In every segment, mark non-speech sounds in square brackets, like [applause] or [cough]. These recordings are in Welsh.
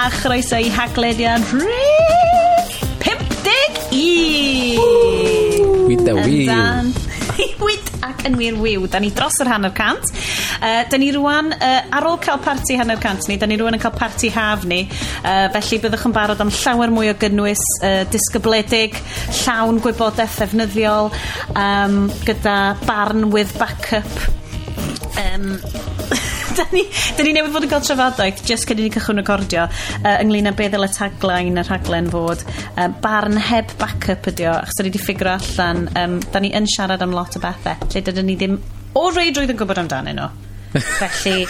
a chroeso i haglediad rhywbeth 51! Wyd a wyd! Wyd ac yn wir wyw. Da ni dros yr hanner cant. Uh, da ni rwan, uh, ar ôl cael parti hanner cant ni, da ni rwan yn cael parti haf ni. Uh, felly byddwch yn barod am llawer mwy o gynnwys uh, disgybledig, llawn gwybodaeth ddefnyddiol, um, gyda barn with backup um, da ni, da ni newydd fod yn cael trafodaeth just cyn i ni cychwyn recordio uh, ynglyn â beth ddyle tagline y rhaglen fod uh, barn heb backup ydi o achos da ni wedi ffigro allan um, da ni yn siarad am lot o bethau lle dydyn ni ddim o reidrwydd yn gwybod amdanyn nhw [laughs] felly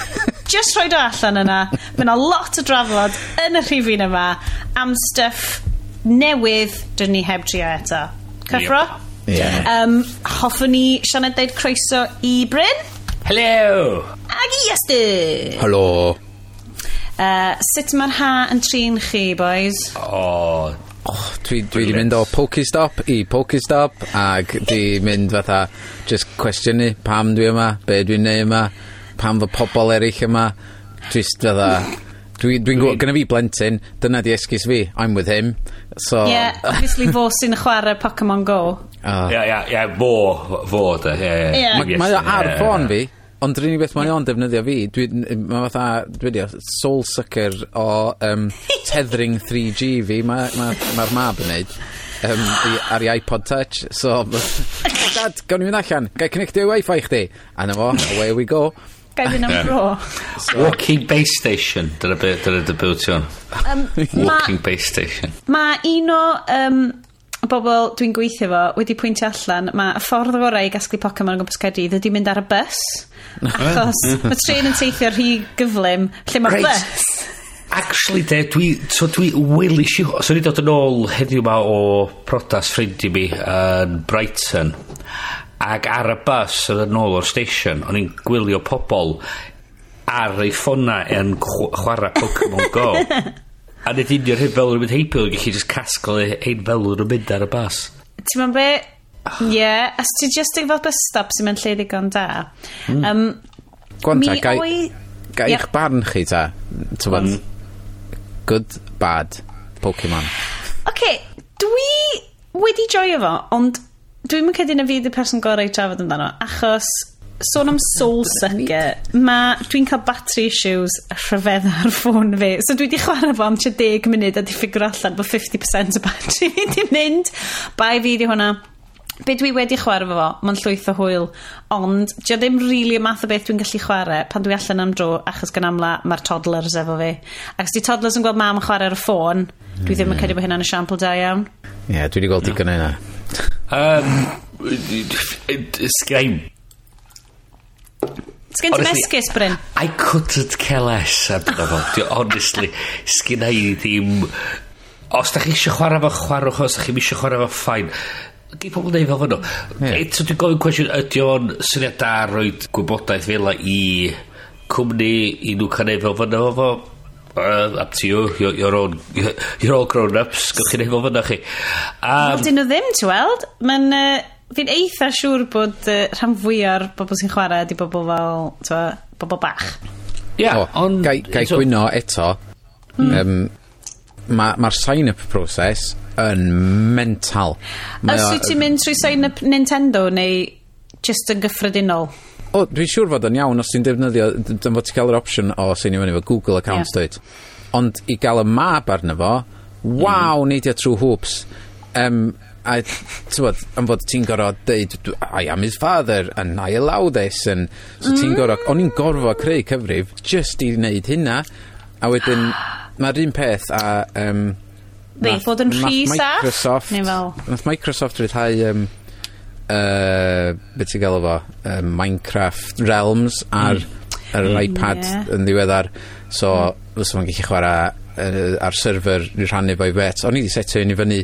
just rhoi o allan yna mae yna lot o drafod yn y rhifin yma am stuff newydd dyn ni heb trio eto cyffro? Yep. Yeah. Um, hoffwn ni Sianed deud croeso i Bryn. Hello! Ag i ystyr! Helo. Uh, sut mae'r ha yn trin chi, boys? O, oh, dwi, dwi di mynd o Pokestop i Pokestop ac di mynd fatha just cwestiynu pam dwi yma, be dwi'n neud yma, pam fy pobl eraill yma. Just fatha... Dwi'n dwi gwybod, gyda fi blentyn, dyna di esgus fi, I'm with him. So... Yeah, obviously fo sy'n chwarae Pokemon Go. Ia, ia, ia, fo, fo, da, ie, ia. Mae ar ffôn fi, Ond rhywun beth mae o'n defnyddio fi, dwi, mae fatha, dwi wedi soul sucker o um, [laughs] tethering 3G fi, mae'r ma, ma, ma mab yn neud um, i, ar i iPod Touch. So, [laughs] dad, gawn ni fynd allan, gai connectio i Wi-Fi chdi. A na fo, away we go. Gai fynd am bro. Walking base station, dyna dy bywt o'n. Um, Walking base station. Mae un o um, bobl dwi'n gweithio fo wedi pwyntio allan, mae y ffordd gorau i gasglu Pokemon o gwmpas Caerdydd ydy mynd ar y bus. [laughs] Achos mae tren yn teithio rhy gyflym lle mae'r right. bus. Actually, de, dwi, so dwi wylis i... So ni dod yn ôl heddiw ma o prodas ffrind i mi yn Brighton. Ac ar y bus yn yn ôl o'r station, o'n i'n gwylio pobl ar ei ffona yn chwarae Pokemon Go. [laughs] A nid unio hyn fel yn mynd heibio, yn gallu just casgol ein fel yn mynd ar y bas. Ti'n ma'n be? Ie, yeah, as ti just yn fel bus stop sy'n mynd lle ddigon da. Mm. Um, Gwanta, mi gai, oi... gai yeah. eich barn chi ta? Mm. Good, bad, Pokemon. Oce, okay, dwi wedi joio fo, ond dwi'n mynd cedi na fi ydy person gorau i trafod amdano, achos sôn am soul sucker, ma, dwi'n cael battery issues rhyfedd ar ffôn fi. So dwi wedi chwarae fo am 10 munud a di ffigur allan bod 50% o battery fi wedi mynd. Bai fi di hwnna. Be dwi wedi chwarae fo, mae'n llwyth o hwyl, ond dio ddim really y math o beth dwi'n gallu chwarae pan dwi allan am dro, achos gan amla mae'r toddlers efo fi. Ac os di toddlers yn gweld mam yn chwarae ar y ffôn, dwi ddim yn credu bod hynna'n esiampl da iawn. Ie, yeah, dwi wedi gweld digon o hynna. Um, Sgrim Sgen ti mesgus, Bryn? I couldn't care less amdano dyna fo. Honestly, sgen i ddim... Os da chi eisiau chwarae fo, chwarwch. Os da chi eisiau chwarae fo, ffain. Di pobl neud fel fan nhw. Eto, dwi'n gofyn cwestiwn, ydy o'n syniad da roi gwybodaeth fel i cwmni i nhw cael neud fel fan nhw fo? Uh, up to you, you're, you're, all, you're all grown-ups, gwych chi'n neud fel fan nhw chi. Um, dyn nhw ddim, ti'n weld? Mae'n... Uh fi'n eitha siŵr bod uh, rhan fwyaf o'r bobl sy'n chwarae di bobl fel, twa, bobl bach. Yeah, so, ond... Gai, gai so, gwyno eto, mm. um, mae'r ma sign-up proses yn mental. Mae Os wyt ti'n mynd trwy sign-up Nintendo neu just yn gyffredinol? O, dwi'n siŵr fod yn iawn os ti'n defnyddio, dyn fod ti'n cael yr opsiwn o seinio fyny fo Google account yeah. dweud. Ond i gael y map arno fo, waw, mm. neidio trwy hoops. Um, a tywod, am fod ti'n gorfod deud, I am his father, and I allow this, and so ti'n gorfod, mm. o'n i'n gorfod creu cyfrif just i wneud hynna, a wedyn, [gasps] mae'r un peth a... Um, Dei fod yn rhy saff? Microsoft, fel... Nath Microsoft rhyddhau, um, uh, beth ti'n gael efo, uh, Minecraft Realms ar, mm. ar yr mm, iPad yeah. yn ddiweddar, so mm. fysa fo'n gallu chwarae uh, ar server i rhannu fo'i bet. O'n i wedi setio un i fyny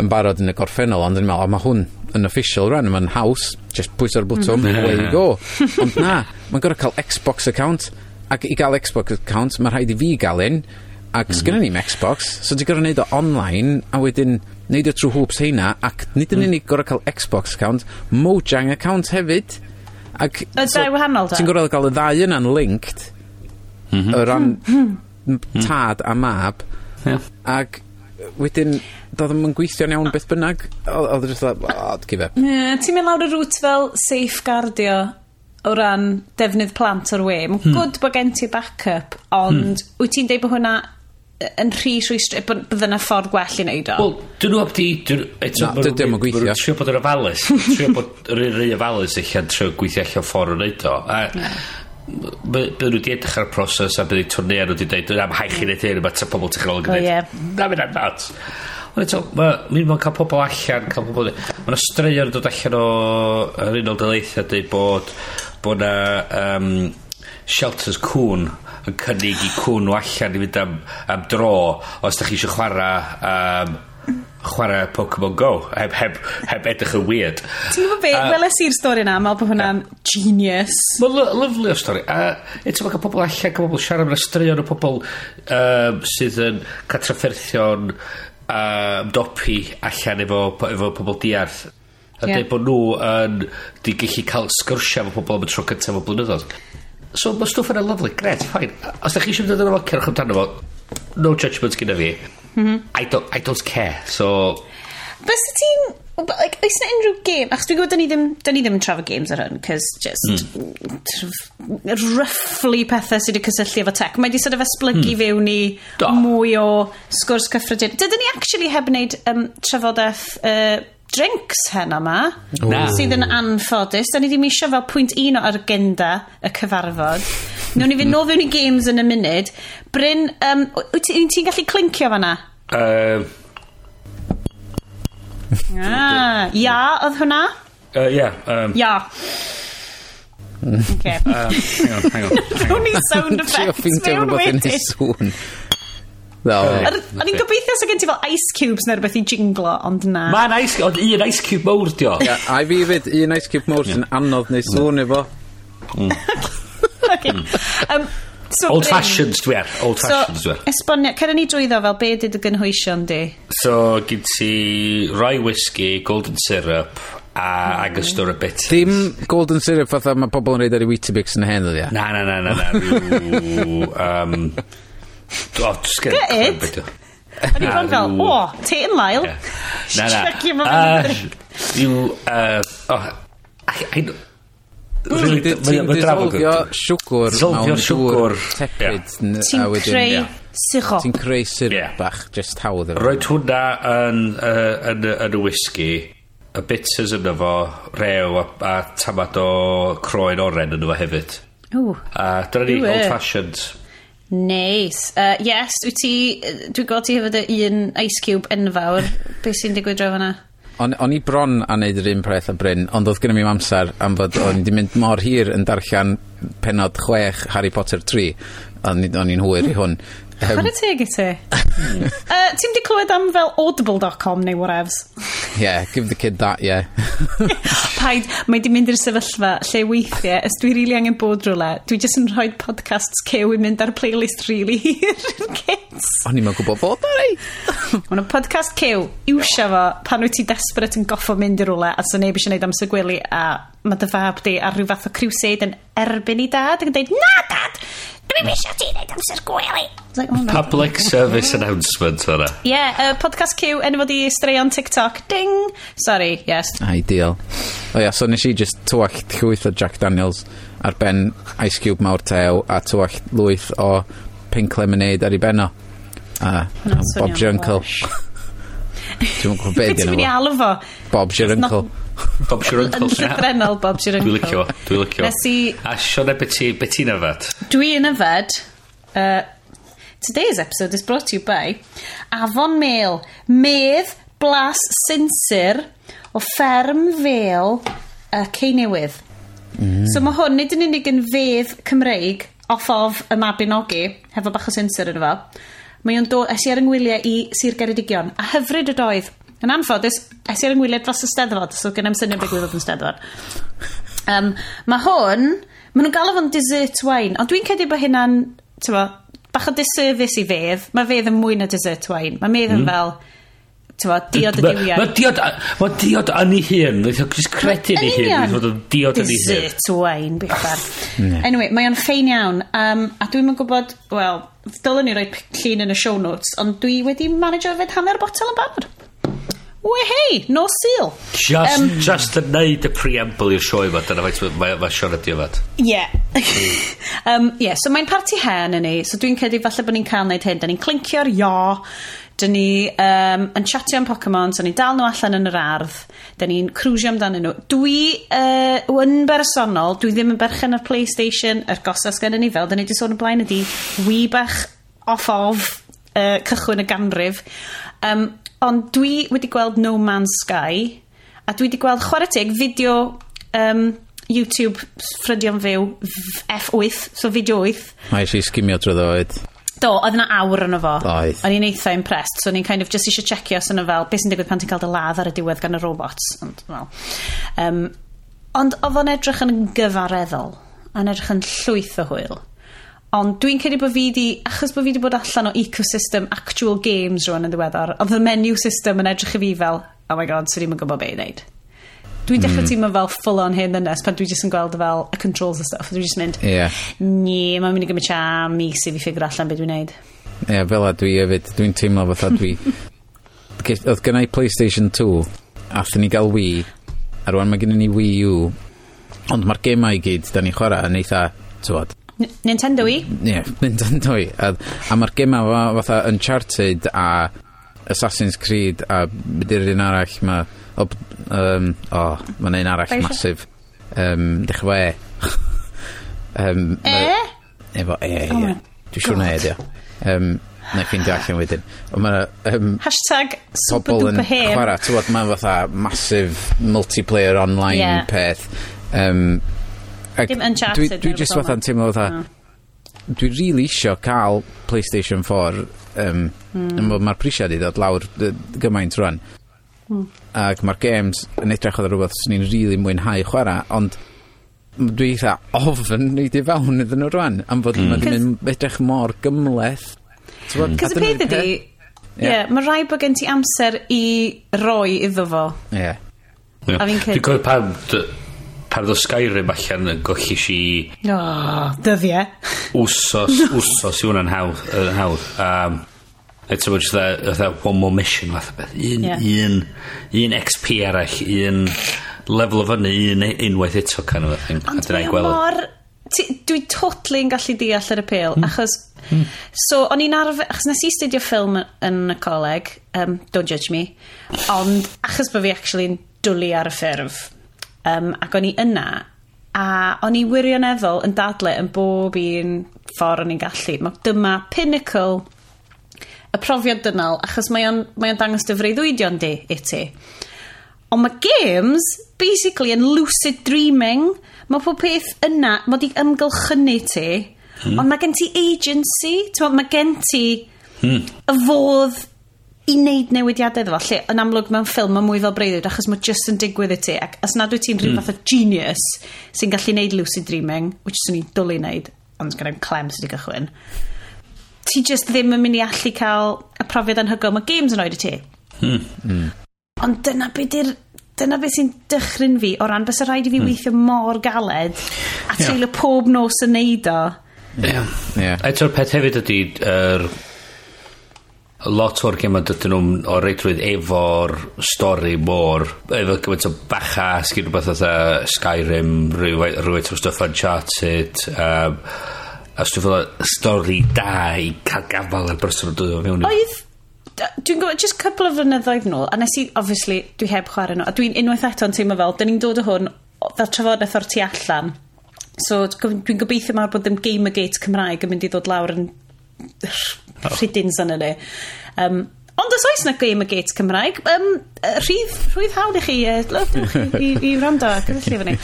yn barod yn y gorffennol, ond yn meddwl, o, mae hwn yn official rhan, mae'n haws, just pwys ar bwtwm, mm. away you go. [laughs] Ond na, mae'n gorau cael Xbox account, ac i gael Xbox account, mae rhaid i fi gael un, ac mm. sgynna ni'n Xbox, so ti'n gorau neud o online, a wedyn neud o trwy hoops heina, ac nid yn mm. unig gorau cael Xbox account, Mojang account hefyd. Ac, y so, dau wahanol da? Ti'n gorau cael y ddau yna'n linked, mm -hmm. o ran mm -hmm. tad a mab, yeah. ac wedyn, doedd ddim yn gweithio'n iawn beth bynnag. Oedd e jyst fel, oh, give up. Yeah, ti'n mynd lawr y rŵt fel safeguardio o ran defnydd plant o'r we. Mae'n hmm. good bod gen ti backup, ond hmm. wyt ti'n deud bod hwnna yn rhy rwy bydd yna ffordd gwell i wneud o. Wel, dyn nhw abdi... Eto, no, dyn nhw'n gweithio. Trio bod yn ofalus. Trio bod yr un rhy ofalus eich trio gweithio allan ffordd o wneud o. A, yeah bydden nhw wedi edrych ar y proses a bydden twrnau nhw wedi dweud am haich i wneud hyn mae pobl technoleg yn dweud na mynd am dat ond eto mi'n mynd cael pobl allan cael pobl mae yna straeon yn dod allan o yr unol dyleitha dweud bod bod na um, shelters cwn yn cynnig i cwn nhw allan i fynd am, am dro os da chi eisiau chwarae um, chwarae Pokemon Go heb, heb, heb edrych yn weird. Ti'n gwybod be? Uh, weles i'r stori na mewn bod hwnna'n uh, genius. Mae'n lyflu o stori. A eto mae pobl allan cael pobl siarad yn straeon o pobl um, sydd yn catrafferthion um, dopi allan efo, efo pobl diarth. A yeah. bod nhw yn di gallu cael sgyrsiau efo pobl am y tro cyntaf o blynyddoedd. So mae stwff yna lyflu gret fine. Os da chi eisiau dod yn o'r cerwch amdano fo. No judgement gyda fi. Mm-hmm. I, don't, I don't care, so... Fysa ti'n... Like, oes na unrhyw game Achos dwi'n gwybod, da ni ddim, da ni ddim yn trafod games ar hyn, cos just... Mm. Roughly pethau sydd wedi cysylltu efo tech. Mae wedi sort of esblygu mm. fewn i Do. mwy o sgwrs cyffredin. Dydyn ni actually heb wneud um, trafodaeth uh, drinks hen yma. Na. Sydd yn anffodus. Da ni ddim eisiau fel pwynt un o agenda y cyfarfod. Nw'n ni fynd nôl fewn i games yn y munud. Bryn, um, wyt ti'n ti gallu clincio fanna? Uh, Ah, ia, oedd hwnna? Uh, yeah, um. Ia. Okay. Uh, hang on, hang on. Hang on. [laughs] sound effects mewn. Trio ffeindio rhywbeth yn ei sŵn. No. O'n i'n gobeithio sy'n gen ti fel ice cubes neu rhywbeth i jinglo, ond na. Mae'n ice, ond un ice cube mowr, dio. o. A i fi fyd, un ice cube mawr sy'n anodd neu mm. sŵn efo. Mm. okay. um, so old Bryn, fashions dwi ar, old so, fashions dwi ar. Esbonio, cyrra ni drwyddo fel be dyd y gynhwysion di? So, gyd ti rye whisky, golden syrup, a mm. agos dod o bit. Dim golden syrup fatha mae pobl yn reid ar i Weetabix yn hen, dwi Na, na, na, na, na. Rhyw, [laughs] um, O, just sgen. Gyd? O'n i bron fel, o, te yn lael. Na, na. You, uh, oh, I, I, Really, Ti'n dissolfio siwgr mewn dŵr tepid a wedyn... Ti'n creu sirop. Ti'n creu sirop bach, just hawdd. Roed hwnna yn, yn, yn, y whisky, y bitters yna fo, rew a, a tamad o croen oren yna fo hefyd. Ooh. A dyna ni old fashioned Neis. Uh, yes, wyt ti... Dwi'n gweld ti hefyd dy un Ice Cube enfawr. Be sy'n digwydd draw fanna? O'n, on i bron a wneud yr un peth a Bryn, ond oedd gynnu mi amser am fod o'n i wedi mynd mor hir yn darllen penod chwech Harry Potter 3. O'n i'n hwyr i hwn. Chwer y teg i ti. [laughs] Uh, Ti'n di clywed am fel audible.com neu whatevs? yeah, give the kid that, yeah. [laughs] Paid, mae di mynd i'r sefyllfa lle weithiau, ys dwi rili really angen bod rhywle, dwi jyst yn rhoi podcasts cew i mynd ar playlist rili [laughs] really hir kids. O'n i'n gwybod bod ar ei. Mae'n podcast cew, iwsio fo pan wyt ti desperate yn goffo mynd i rhywle a sy'n neb eisiau gwneud amser gwely a mae dy fab di ar rhyw fath o crusade yn erbyn i dad ac yn dweud, na dad, Ddim eisiau ti ddeud amser gwely. Oh, Public service [laughs] announcement hwnna. Ie, yeah, uh, podcast Q, enw fod i straeon TikTok. Ding! Sorry, yes. Ideal. O ia, so nes i just tywallt llwyth o Jack Daniels ar ben Ice Cube mawr tew a tywallt lwyth o Pink Lemonade ar ei benno. A, a Bob's your uncle. Dwi'n gwybod beth dyn fo Bob's your uncle. Bob your Uncle. Yn llythrenol Bob your uncle. Dwi'n licio, dwi'n licio. Nes i... A Sione, be ti'n be ti yfed? Dwi'n yfed... Uh, today's episode is brought to you by Avon Mail. Medd Blas Sinsir o Fferm Fel uh, Ceinewydd. Mm. So mae hwn nid yn unig yn fedd Cymreig off of y Mabinogi, hefo bach o sinsir yn efo. Mae o'n dod, es i ar yngwyliau i Sir Geredigion, a hyfryd y doedd. Yn anffodus, es i i'r yngwyliad dros y steddfod, so gen i'm syniad beth gwybod yn steddfod. Um, mae hwn, maen nhw'n galw fo'n dessert wine, ond dwi'n cedi bod hynna'n, ti'n bach o disservice i fedd. Mae fedd yn mwy na dessert wine. Mae fedd yn mm. fel, ti'n bo, diod y diwiau. Mae diod, ma diod yn ei hun, dwi'n just credu yn ei hun, dwi'n diod yn ei hun. Dessert wine, bych anyway, mae o'n ffein iawn, um, a dwi'n gwybod, wel, dylwn ni roi llun yn y show notes, ond dwi wedi manage o hanner botel yn barod we hei, no seal. Just, um, just yn neud y preamble i'r sioe yma, dyna faint mae, ma Sean ydi yma. Yeah. um, yeah, so mae'n party hen yn ni, so dwi'n credu falle bod ni'n cael neud hyn. Da ni'n clincio'r io, da ni um, yn chatio am Pokemon, so ni'n dal nhw allan yn yr ardd. da ni'n cruisio amdanyn nhw. Dwi uh, yn bersonol, dwi ddim yn berchen ar PlayStation, yr gosas gen i ni fel, da ni wedi sôn y blaen ydi, wi bach off of uh, cychwyn y ganrif. Um, Ond dwi wedi gweld No Man's Sky, a dwi wedi gweld chwarae teg fideo um, YouTube ffrydion fyw F8, so fideo 8. Mae eisiau sgimio drwy ddoed. Do, oedd yna awr yno fo. Oedd. O'n i'n eitha impressed, so o'n i'n kind of just eisiau checio os yna fel beth sy'n digwydd pan ti'n cael dy ladd ar y diwedd gan y robots. Ond, well. um, ond oedd o'n edrych yn gyfareddol, a'n edrych yn llwyth o hwyl. Ond dwi'n credu bod fi di, achos bod fi di bod allan o ecosystem actual games rwan yn ddiweddar, oedd y menu system yn edrych i fi fel, oh my god, sy'n ddim yn gwybod be i wneud. Dwi'n dechrau mm. teimlo fel full on hyn ddynes pan dwi jyst yn gweld fel y controls a stuff. Dwi'n jyst mynd, yeah. nie, mae'n mynd i gymryd sia mis i fi ffigur allan beth dwi'n neud. Ie, yeah, fel a dwi hefyd, dwi'n teimlo fatha dwi... oedd gennau PlayStation 2, athyn ni gael Wii, a rwan mae gennym ni Wii U, ond mae'r gemau i gyd, da ni chwarae yn eitha, tywod, N Nintendo i? Ie, yeah, Nintendo i. A, a mae'r gymau fa, fatha Uncharted a Assassin's Creed a beth yw'r un arall mae... O, um, o mae'n un arall Baixa. masif. Um, Dech fe. um, e? [laughs] Efo e, e, e oh ie. Oh Dwi'n siŵr na e, dio. Um, na i ffeindio allan wedyn. Ond mae... Um, Hashtag pobl yn chwarae. Ti'n bod, mae'n fatha masif multiplayer online yeah. peth. Um, Dim Uncharted. Dwi, dwi just fatha'n teimlo fatha, no. dwi really isio cael PlayStation 4, um, mm. mae'r prisiad i ddod lawr gymaint rwan. Mm. Ac mae'r games yn edrych oedd rhywbeth sy'n ni'n really mwynhau chwarae, ond dwi eitha ofyn i di fewn iddyn nhw rwan, am fod mm. mae'n edrych mor gymleth. Hmm. Cos y peth ydi, yeah. yeah, mae rai bod gen ti amser i roi iddo fo. Yeah. yeah. A fi'n cyd... Dwi'n cofio pan, pan ddo Skyrim allan yn gollus si... o dyddiau wsos [laughs] wsos i hwnna'n hawdd uh, hawdd um, it's bod just that one more mission fath o beth un, yeah. un, un XP arall un level o fyny un e, unwaith eto kind of a thing ond mae mor dwi totally yn gallu deall yr appeal mm. achos mm. so o'n i'n arfer achos nes i studio ffilm yn y coleg um, don't judge me ond achos bod fi actually'n dwlu ar y ffurf um, ac o'n i yna a o'n i wirioneddol yn dadle yn bob un ffordd o'n i'n gallu. Mae dyma pinnacle y profiad dynol achos mae o'n mae on dangos dy freuddwydion di i ti. Ond mae games basically yn lucid dreaming. Mae pob peth yna, mae di ymgylchynu ti. Hmm. Ond mae gen ti agency, mae gen ti hmm. y fodd i wneud newidiadau iddo fo. Lle, yn amlwg mewn ffilm, mae mwy fel breuddwyd, achos mae just yn digwydd i ti. Ac os nad wyt ti'n rhyw hmm. fath o genius sy'n gallu wneud lucid dreaming, which swn i'n dwlu wneud, ond gyda'n clem sydd wedi gychwyn, ti just ddim yn mynd i allu cael y profiad anhygoel mae games yn oed i ti. Hmm. Hmm. Ond dyna beth di'r dyna beth sy'n dychryn fi o ran bys y rhaid i fi weithio mor galed a treulio yeah. pob nos yn neud o. Ie. Yeah. Yeah. Eto'r peth hefyd ydy er, lot o'r gema dydyn nhw'n o reidrwydd efo'r stori môr efo gymaint o bacha sgyn rhywbeth oedd Skyrim rhywbeth o stuff Uncharted um, a stwff oedd stori da i cael gafal ar berson o dod o fewn oedd dwi'n gwybod, just couple of flynyddoedd nôl, a nes i, obviously, dwi heb chwarae nhw, a dwi'n unwaith eto'n teimlo fel, dyn ni'n dod o hwn fel trafodaeth o'r tu allan. So, dwi'n gobeithio mawr bod ddim Gamergate Cymraeg yn mynd i ddod lawr yn Oh. rhydins yn yna. Um, ond os oes na Gamergate Cymraeg, um, rhydd, rhydd hawl i chi, uh, i, i wrando ac yn fyny.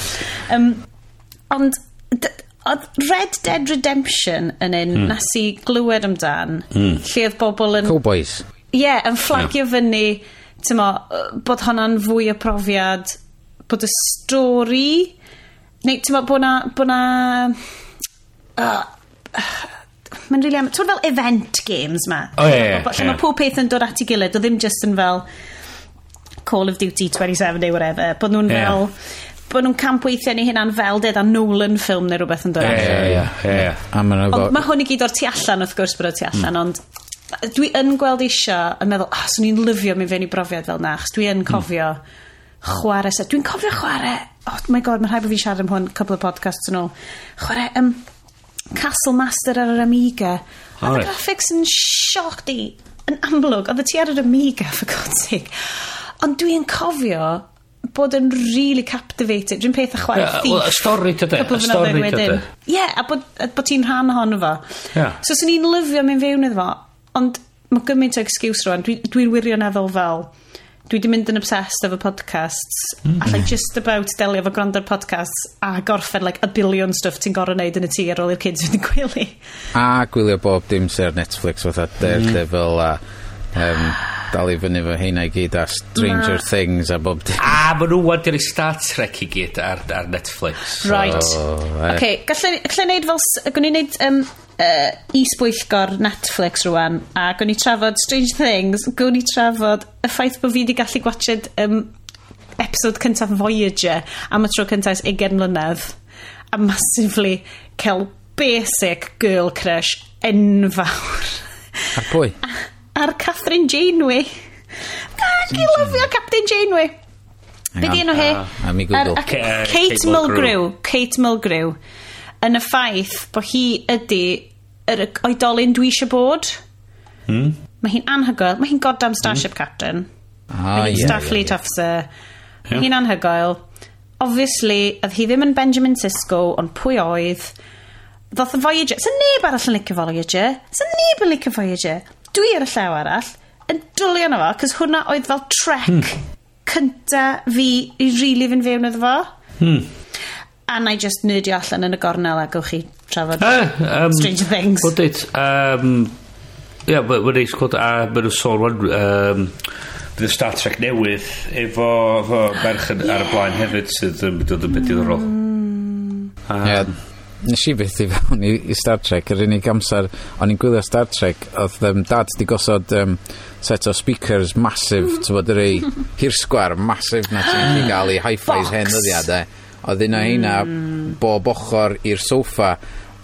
Um, ond oedd Red Dead Redemption yn un mm. nes i glywed amdan, mm. lle oedd bobl yn... Cowboys. Ie, yeah, yn fflagio yeah. fyny, ti'n mo, bod hwnna'n fwy o profiad, bod y stori, neu ti'n mo, bod na... Bod na uh, mae'n rili am... Tw'n fel event games ma. O, ie, ie. Lle mae pob peth yn dod at ei gilydd, o ddim just yn fel Call of Duty 27 neu whatever. Bod nhw'n yeah. fel bod nhw'n campweithio ni hynna'n fel ded a Nolan ffilm neu rhywbeth yn dod. Ie, ie, ie. Ond mae hwn i gyd o'r tu allan wrth gwrs bod o'r tu mm. allan, mm. ond dwi yn gweld eisiau yn meddwl, oh, swn i'n lyfio mi fewn i brofiad fel na, chos dwi yn mm. cofio mm. chwarae set. Dwi'n cofio chwarae, oh my god, mae'n rhaid bod fi siarad am hwn, couple of podcasts yn ôl. Chwarae, um, Castle Master ar yr Amiga. A right. graphics yn sioc di. Yn amlwg, oedd y ti ar yr Amiga, [laughs] for God's sake. Ond dwi'n cofio bod yn really captivated. Dwi'n peth a chwaer yeah, thief. Well, a stori tyde. A stori tyde. Ie, a bod, bod ti'n rhan ohono fo. Yeah. So, swn i'n lyfio mynd fewn iddo fo. Ond mae gymaint o excuse rwan. Dwi'n dwi wirioneddol fel dwi di mynd yn obsessed efo podcasts mm. a like just about delio efo gwrando'r podcasts a gorffen like a billion stuff ti'n gorau neud yn y tŷ ar ôl i'r kids [laughs] fynd yn gwely a gwylio bob dim sy'n ar Netflix fatha Daredevil a um, dal i fyny fo heina i gyd a Stranger Things a bob dim. A ma nhw wedi dyn Star Trek i gyd ar, ar Netflix. Right. So, oh, okay. gallai neud fel... Gwni neud um, uh, isbwyllgor Netflix rwan a gwni trafod Strange Things, gwni trafod y ffaith bod fi wedi gallu gwachod um, episod cyntaf Voyager am y tro cyntaf 20 mlynedd a massively cael basic girl crush enfawr. a pwy? [laughs] ar Catherine Janeway. Ac i lyfio Captain Janeway. Be di enw hi? A mi Google. Kate Mulgrew. Kate Mulgrew. Yn y ffaith bod hi ydy yr oedolyn dwi eisiau bod. Hmm? Mae hi'n anhygoel. Mae hi'n goddamn Starship? Captain. Ah, Mae hi'n yeah, Starfleet yeah, yeah. Officer. Mae Hi'n anhygoel. Obviously, oedd hi ddim yn Benjamin Sisko, ond pwy oedd. Ddoth y Voyager... Sa'n neb arall yn licio Voyager? Sa'n neb yn licio Voyager? dwi ar y llaw arall yn dwlio na fo, cos hwnna oedd fel trek hmm. cynta fi i rili really fynd fewn iddo fo. Hmm. A na i just nerdio allan yn y gornel a gywch chi trafod uh, um, Stranger Things. Wel dit, um, ie, yeah, mae'n neis gweld a mae'n nhw'n sôn wan, um, bydd y Star Trek newydd efo, efo merch yeah. ar y blaen hefyd sydd yn mynd yn byd diddorol. Mm. Ie, um, yeah nes i fyth i fewn i, i Star Trek. Yr unig amser o'n i'n gwylio Star Trek oedd um, dad di gosod um, set o speakers masif ti'n bod yr ei hirsgwar masif na ti'n [gasps] gallu gael i hi-fi's hen ddyddiadau oedd un o heina mm. bob ochr i'r sofa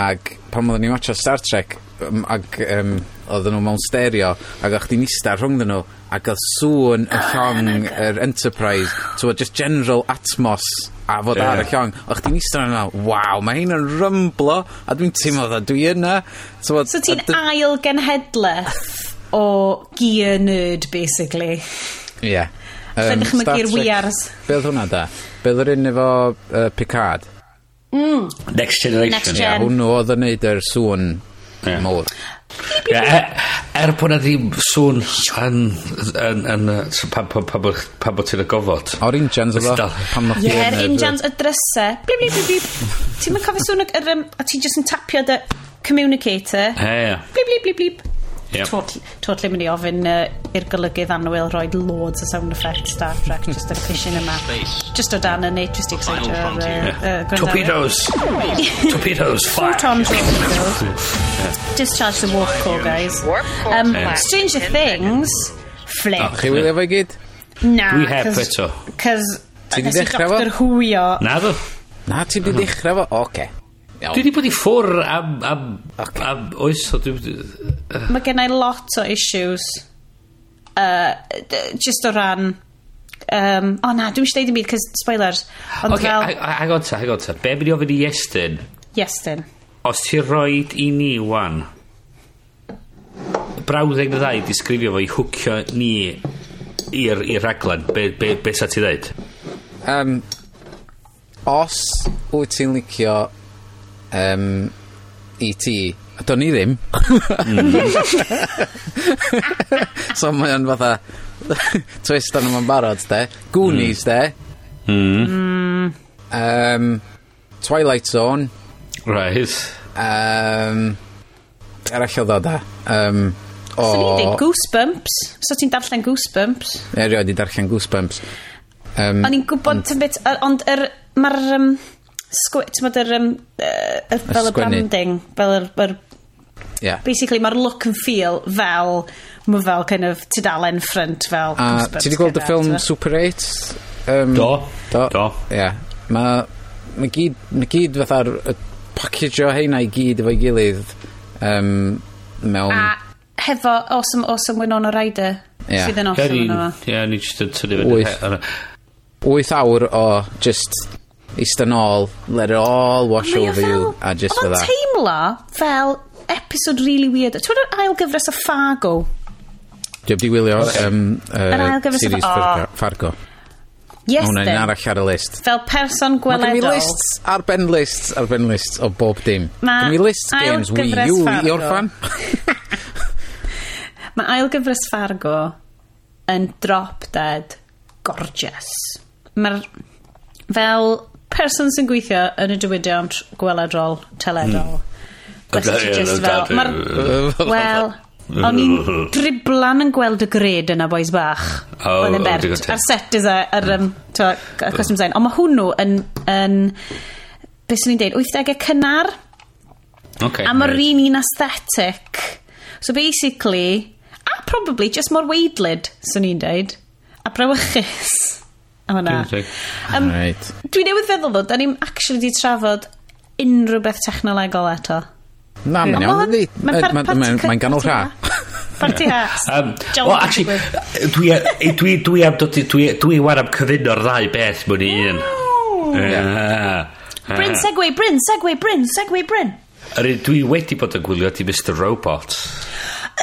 ac pan oedden ni'n watcha Star Trek um, ac um, oedden nhw mewn stereo, ac o'ch di'n ista rhwng nhw, ac oedd sŵn y llong yr Enterprise, so just general atmos a fod yeah. ar y llong. O'ch di'n eistedd yna, waw, mae hyn yn rymblo, a dwi'n teimlo dda dwi yna. So, so ti'n ail genhedlaeth o gear nerd, basically. Ie. Yeah. Um, Lle wiars. Be oedd hwnna da? Be oedd yr un efo uh, Picard? Mm. Next Generation. Next gen. yeah, hwnnw oedd yn neud yr sŵn yeah. mowr. Ie, e, er, er bod na ddim sŵn yn, yn, yn, yn pan, pan, pan, pan bod ti'n y gofod. O'r injans oedd pan nath yeah, Yr injans y drysau. Blib, blib, blib, blib. Ti'n mynd cofio sŵn yr... Um, a ti'n just yn tapio dy communicator. Ie, ie. Blib, blib, blib, blib yep. totally, totally mynd i ofyn uh, i'r golygydd Anwyl roi loads o sound effects Star Trek [laughs] just y pishin yma. Just o dan yna just i exciter uh, uh, torpedoes. [laughs] Torpedoes. Fire. discharge the warp core guys. Um, Stranger Things flip. Oh, chi wylio fo i gyd? na dwi heb eto. cos nes i Doctor Who Na do. Na, ti di uh-huh. ddechrau fo? Oce. Iawn. Dwi wedi bod i ffwr am, am, okay. am oes. o dwi... Uh. Mae gen i lot o issues. Uh, just o ran... Um, o oh, na, dwi'n siarad i byd, cos spoilers. Ond okay, fel... Hang on ta, hang on ta. Be mynd i ofyn i Iestyn? Iestyn. Os ti roed i ni, wan, brawddeg na ddau disgrifio fo i hwcio ni i'r raglen, be, be, be sa ti ddeud? Um, os wyt ti'n licio um, E.T. A do'n i ddim. Mm. [laughs] so mae o'n fatha [laughs] twist arno fo'n barod, de. Goonies, mm. de. Mm. Um, Twilight Zone. Right. Um, arall er o dda. Um, o... So ni'n dweud Goosebumps. So ti'n darllen Goosebumps? Erioed i darllen Goosebumps. Um, O'n i'n gwybod, ond, ond er, mae'r... Um, T'mod yr, um, uh, fel y branding, fel yr... yr yeah. Basically, mae'r look and feel fel... Mae fel kind of tudalen ffrant fel... A ti wedi gweld y ffilm Super 8? Um, do. Do. Do. Yeah. Mae ma gyd, ma gyd fatha'r package o heina i gyd efo'i gilydd um, mewn... A hefo Awesome Awesome Winona Ryder yeah. sydd yn awesome yna fo. Ie, ni jyst yn tynnu fyny. 8 awr o just eistedd nôl, let it all wash Mae o over you, fel- a just for Oedd that. o'n teimlo fel episode really weird. Ti'n gwybod ail gyfres o Fargo? Dwi'n di wylio um, Yr ail uh, gyfres o- series o. Fargo. Fargo. Yes, Hwna un then. arall ar y list. Fel person Mae gen i gweledol. lists ar ben lists ar ben lists o bob dim. Ma' Gen i list ail games Wii gyfres U i Fargo. orffan. [laughs] Mae ail gyfres Fargo yn drop dead gorgeous. Mae'r fel person sy'n gweithio yn y diwydiant gweledol teledol. Mm. Wel, o'n i'n driblan yn gweld y gred yna boys bach. Oh, yn bert, oh, ar set is a, ar um, to, costume design. Ond mae hwnnw yn, yn beth sy'n ni'n deud, 80au cynnar. Okay, a mae'r right. un un aesthetic. So basically, a probably just more weidlyd, sy'n ni'n deud. A brawychus am yna. Um, right. Dwi newydd feddwl ddo, da ni'n actually di trafod unrhyw beth technolegol eto. Na, mae'n iawn. Mae'n ganol rha. Parti ha. Um, well, actually, dwi, dwi, dwi, am, dwi, dwi war am cyfuno'r ddau beth mewn i un. Bryn, segway, Bryn, segway, Bryn, segway, Bryn. Dwi wedi bod yn gwylio ti Mr Robot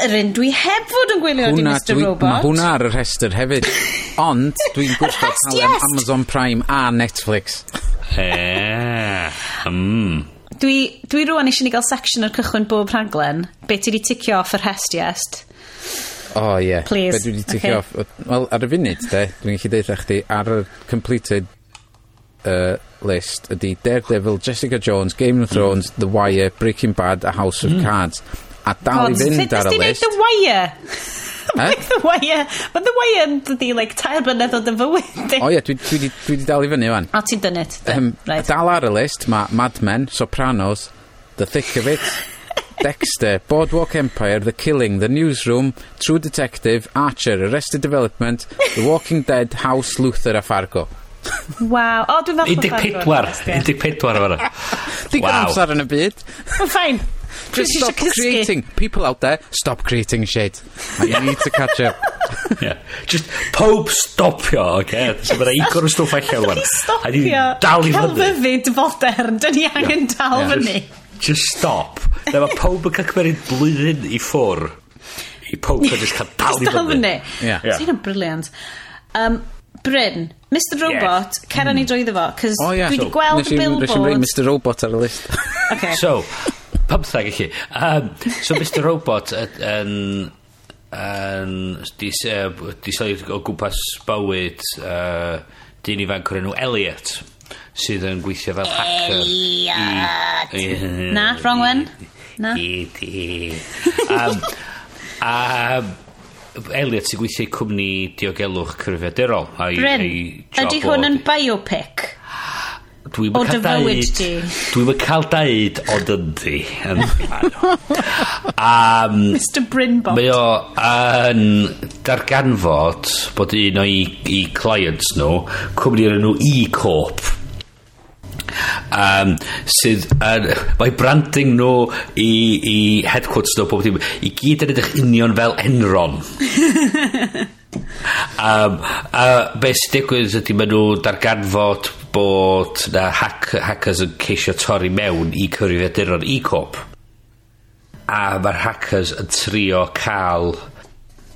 yr un dwi heb fod yn gwylio hwna, Mr dwi, Robot. Mae hwnna ar y rhestr hefyd. [laughs] Ond dwi'n gwisgo cael yes. Amazon Prime a Netflix. Eee. Mm. Dwi, dwi rwan eisiau ni gael section o'r cychwyn bob rhaglen. Be ti di ticio off yr hest iest? O oh, ie. Yeah. Please. Be dwi di ticio okay. off... Wel, ar y funud, de, dwi'n gallu deitha chdi, ar y completed uh, list ydy Daredevil, Jessica Jones, Game of Thrones, mm. The Wire, Breaking Bad a House of mm. Cards a dal i fynd ar y list. Sut Like the Wire. Eh? [laughs] Mae The Wire yn dydi, like, tair blynedd o dy fywyd. O ie, dwi, dwi, dwi, dwi di dal i fyny fan. O, ti'n dynut. Um, ehm, right. Dal ar y list, mae Mad Men, Sopranos, The Thick of It, [laughs] Dexter, Boardwalk Empire, The Killing, The Newsroom, True Detective, Archer, Arrested Development, The Walking Dead, House, Luther a Fargo. Waw. O, dwi'n fawr. 14. 14 o fanna. Digon amser yn y byd. Fine. Just stop creating. People out there, stop creating shit. And you need to catch up. [laughs] yeah. Just pob stopio, oce? Okay? So mae'n eicon o stwff allan rwan. Stopio. A ni dal i fyny. Celfyfyd fodern. Dyn ni angen yeah. dal yeah. fyny. Just stop. Na mae pob yn cael cymeriad blwyddyn i ffwr. I pob yn just cael dal i fyny. Dal fyny. Yeah. yeah. Sy'n briliant. Um, Bryn, Mr Robot, yeah. cera mm. ni hmm. drwyddo fo, cos oh, yeah. dwi wedi so, gweld y billboard... Nes i wneud Mr Robot ar y list. [laughs] okay. So, Pamthag i chi. Um, so Mr Robot yn... yn di, di o gwmpas bywyd uh, dyn ifanc o'r enw Elliot sydd yn gweithio fel hacker. Elliot! i, Na, wrong one. Na. I i. Um, a Elliot sy'n gweithio i cwmni diogelwch cyfrifiadurol. Bryn, ydy hwn yn biopic? Dwi'n yn cael daud. Dwi'm yn [laughs] cael daud, ond yndi. um, Mr Brynbot. Mae o yn darganfod bod un o'i i clients nhw, cwmni o'r enw e-corp, um, sydd uh, mae branding nhw i, i headquarters nhw pob dim i gyd yn edrych union fel Enron [laughs] um, a uh, be sy'n digwydd ydy maen nhw darganfod bod na hack, hackers yn ceisio torri mewn i cyfrifiaduron e-corp a mae'r hackers yn trio cael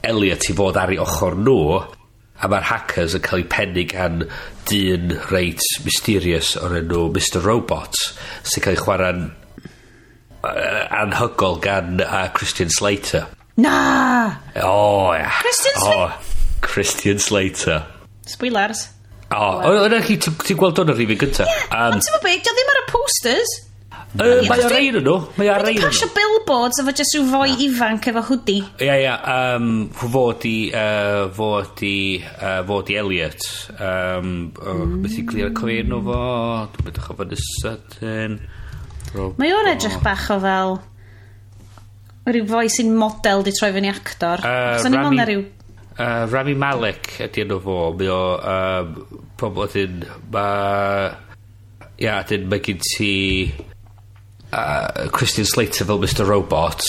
Elliot i fod ar ei ochr nhw a mae'r hackers yn cael eu pennu gan dyn reit mysterious o'r enw Mr Robot sy'n cael ei chwarae'n uh, anhygol gan uh, Christian Slater Na! O, oh, ia. Christian Oh, Christian Slater. Spoilers. O, oh, yna chi, ti'n gweld o'n yr rhywun gyntaf. Ie, ond ti'n byd, beth, ddim ar y posters. Mae ar ein nhw. Mae ar ein nhw. Pasio billboards efo jyst rhyw foi ifanc efo hwdi. Ia, ia. Um, fod i, uh, fod i, uh, fod i Elliot. Um, oh, Beth i glir y cofio nhw fo. Dwi'n beth chofio yn sydyn. Mae o'n edrych bach o fel... Rhyw foi sy'n model di troi fyny actor. Uh, Rami, rhyw Uh, Rami Malek ydy enw fo. Mae o... Um, pobl ydyn... Mae... Ia, ydyn mae gen ti... Uh, Christian Slater fel Mr Robot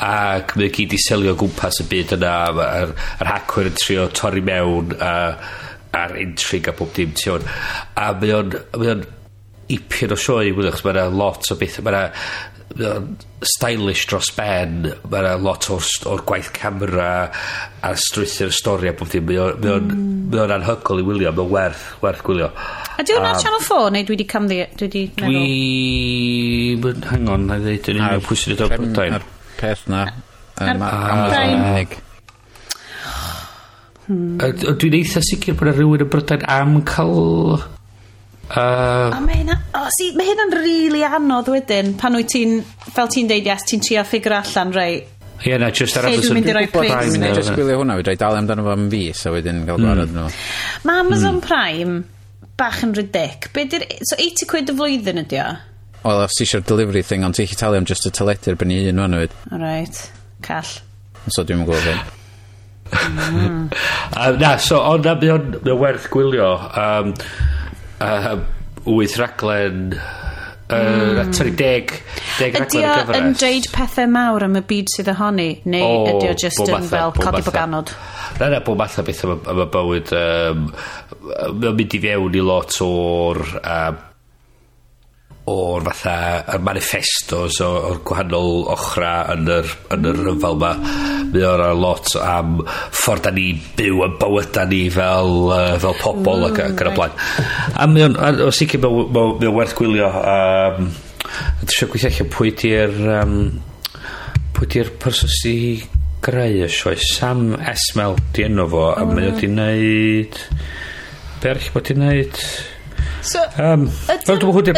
ac mae gyd i selio gwmpas y byd yna a'r, ar hacwyr yn trio torri mewn uh, a'r intrig a bob dim ti hwn a mae o'n ipyn o sioe i wneud achos mae yna lot o beth mae yna stylish dros ben. Mae yna lot o'r, or gwaith camera a strwythu'r stori a bob dim. Mae o'n mm. anhygol i wylio mae'n werth, werth gwylio. A di hwnna um, Channel 4 neu dwi wedi camddi dwi wedi meddwl? dwi hang on na ddeud yn unig pwy sydd wedi dod Brydain. ar peth na um, Amazon Hmm. Dwi'n eitha sicr bod yna rhywun yn Brydain am cael Uh, a mae hynna... O, oh, mae hynna'n rili really anodd wedyn, pan wyt ti'n, fel ti'n deud, yes, ti'n trio ffigur allan rei. Ie, yeah, na, just ar Amazon. Lle dwi'n mynd i roi Prime. Dwi'n mynd just gwylio hwnna, fydra i dal amdano fo am fi, so wedyn gael hmm. gwarad nhw. Mae Amazon hmm. Prime bach yn rydic. Be di'r... So, 80 quid y flwyddyn ydi o? Wel, os ti eisiau'r delivery thing, ond ti'n chi talu am just y teledu ar i un fan oed. Alright. Call. So dwi'n gwybod hyn. [laughs] mm. na, so, ond na, mae o'n werth gwylio. Um, uh, wyth raglen uh, mm. sorry, deg, deg raglen y gyfres. Yn deud pethau mawr am y byd sydd ohoni, neu o, ydy o just yn matha, fel codi boganod? Na, na, bob matha beth am, am y bywyd. Um, yn mynd i fewn i lot o'r um, o'r fatha y manifestos o'r gwahanol ochra yn yr, yn yr rhyfel yma. Mae o'r lot am ffordd da ni byw yn bywyda ni fel, uh, fel pobl ac, mm, ac yn y blaen. a mae o'n o sicr mae o'n werth gwylio um, dwi eisiau gweithio allan pwy di'r um, pwy di'r person sy'n greu y sioe? Sam Esmel di enw fo a mae o di wneud be arall bod di wneud So, um, ydy o'n cyffwrdd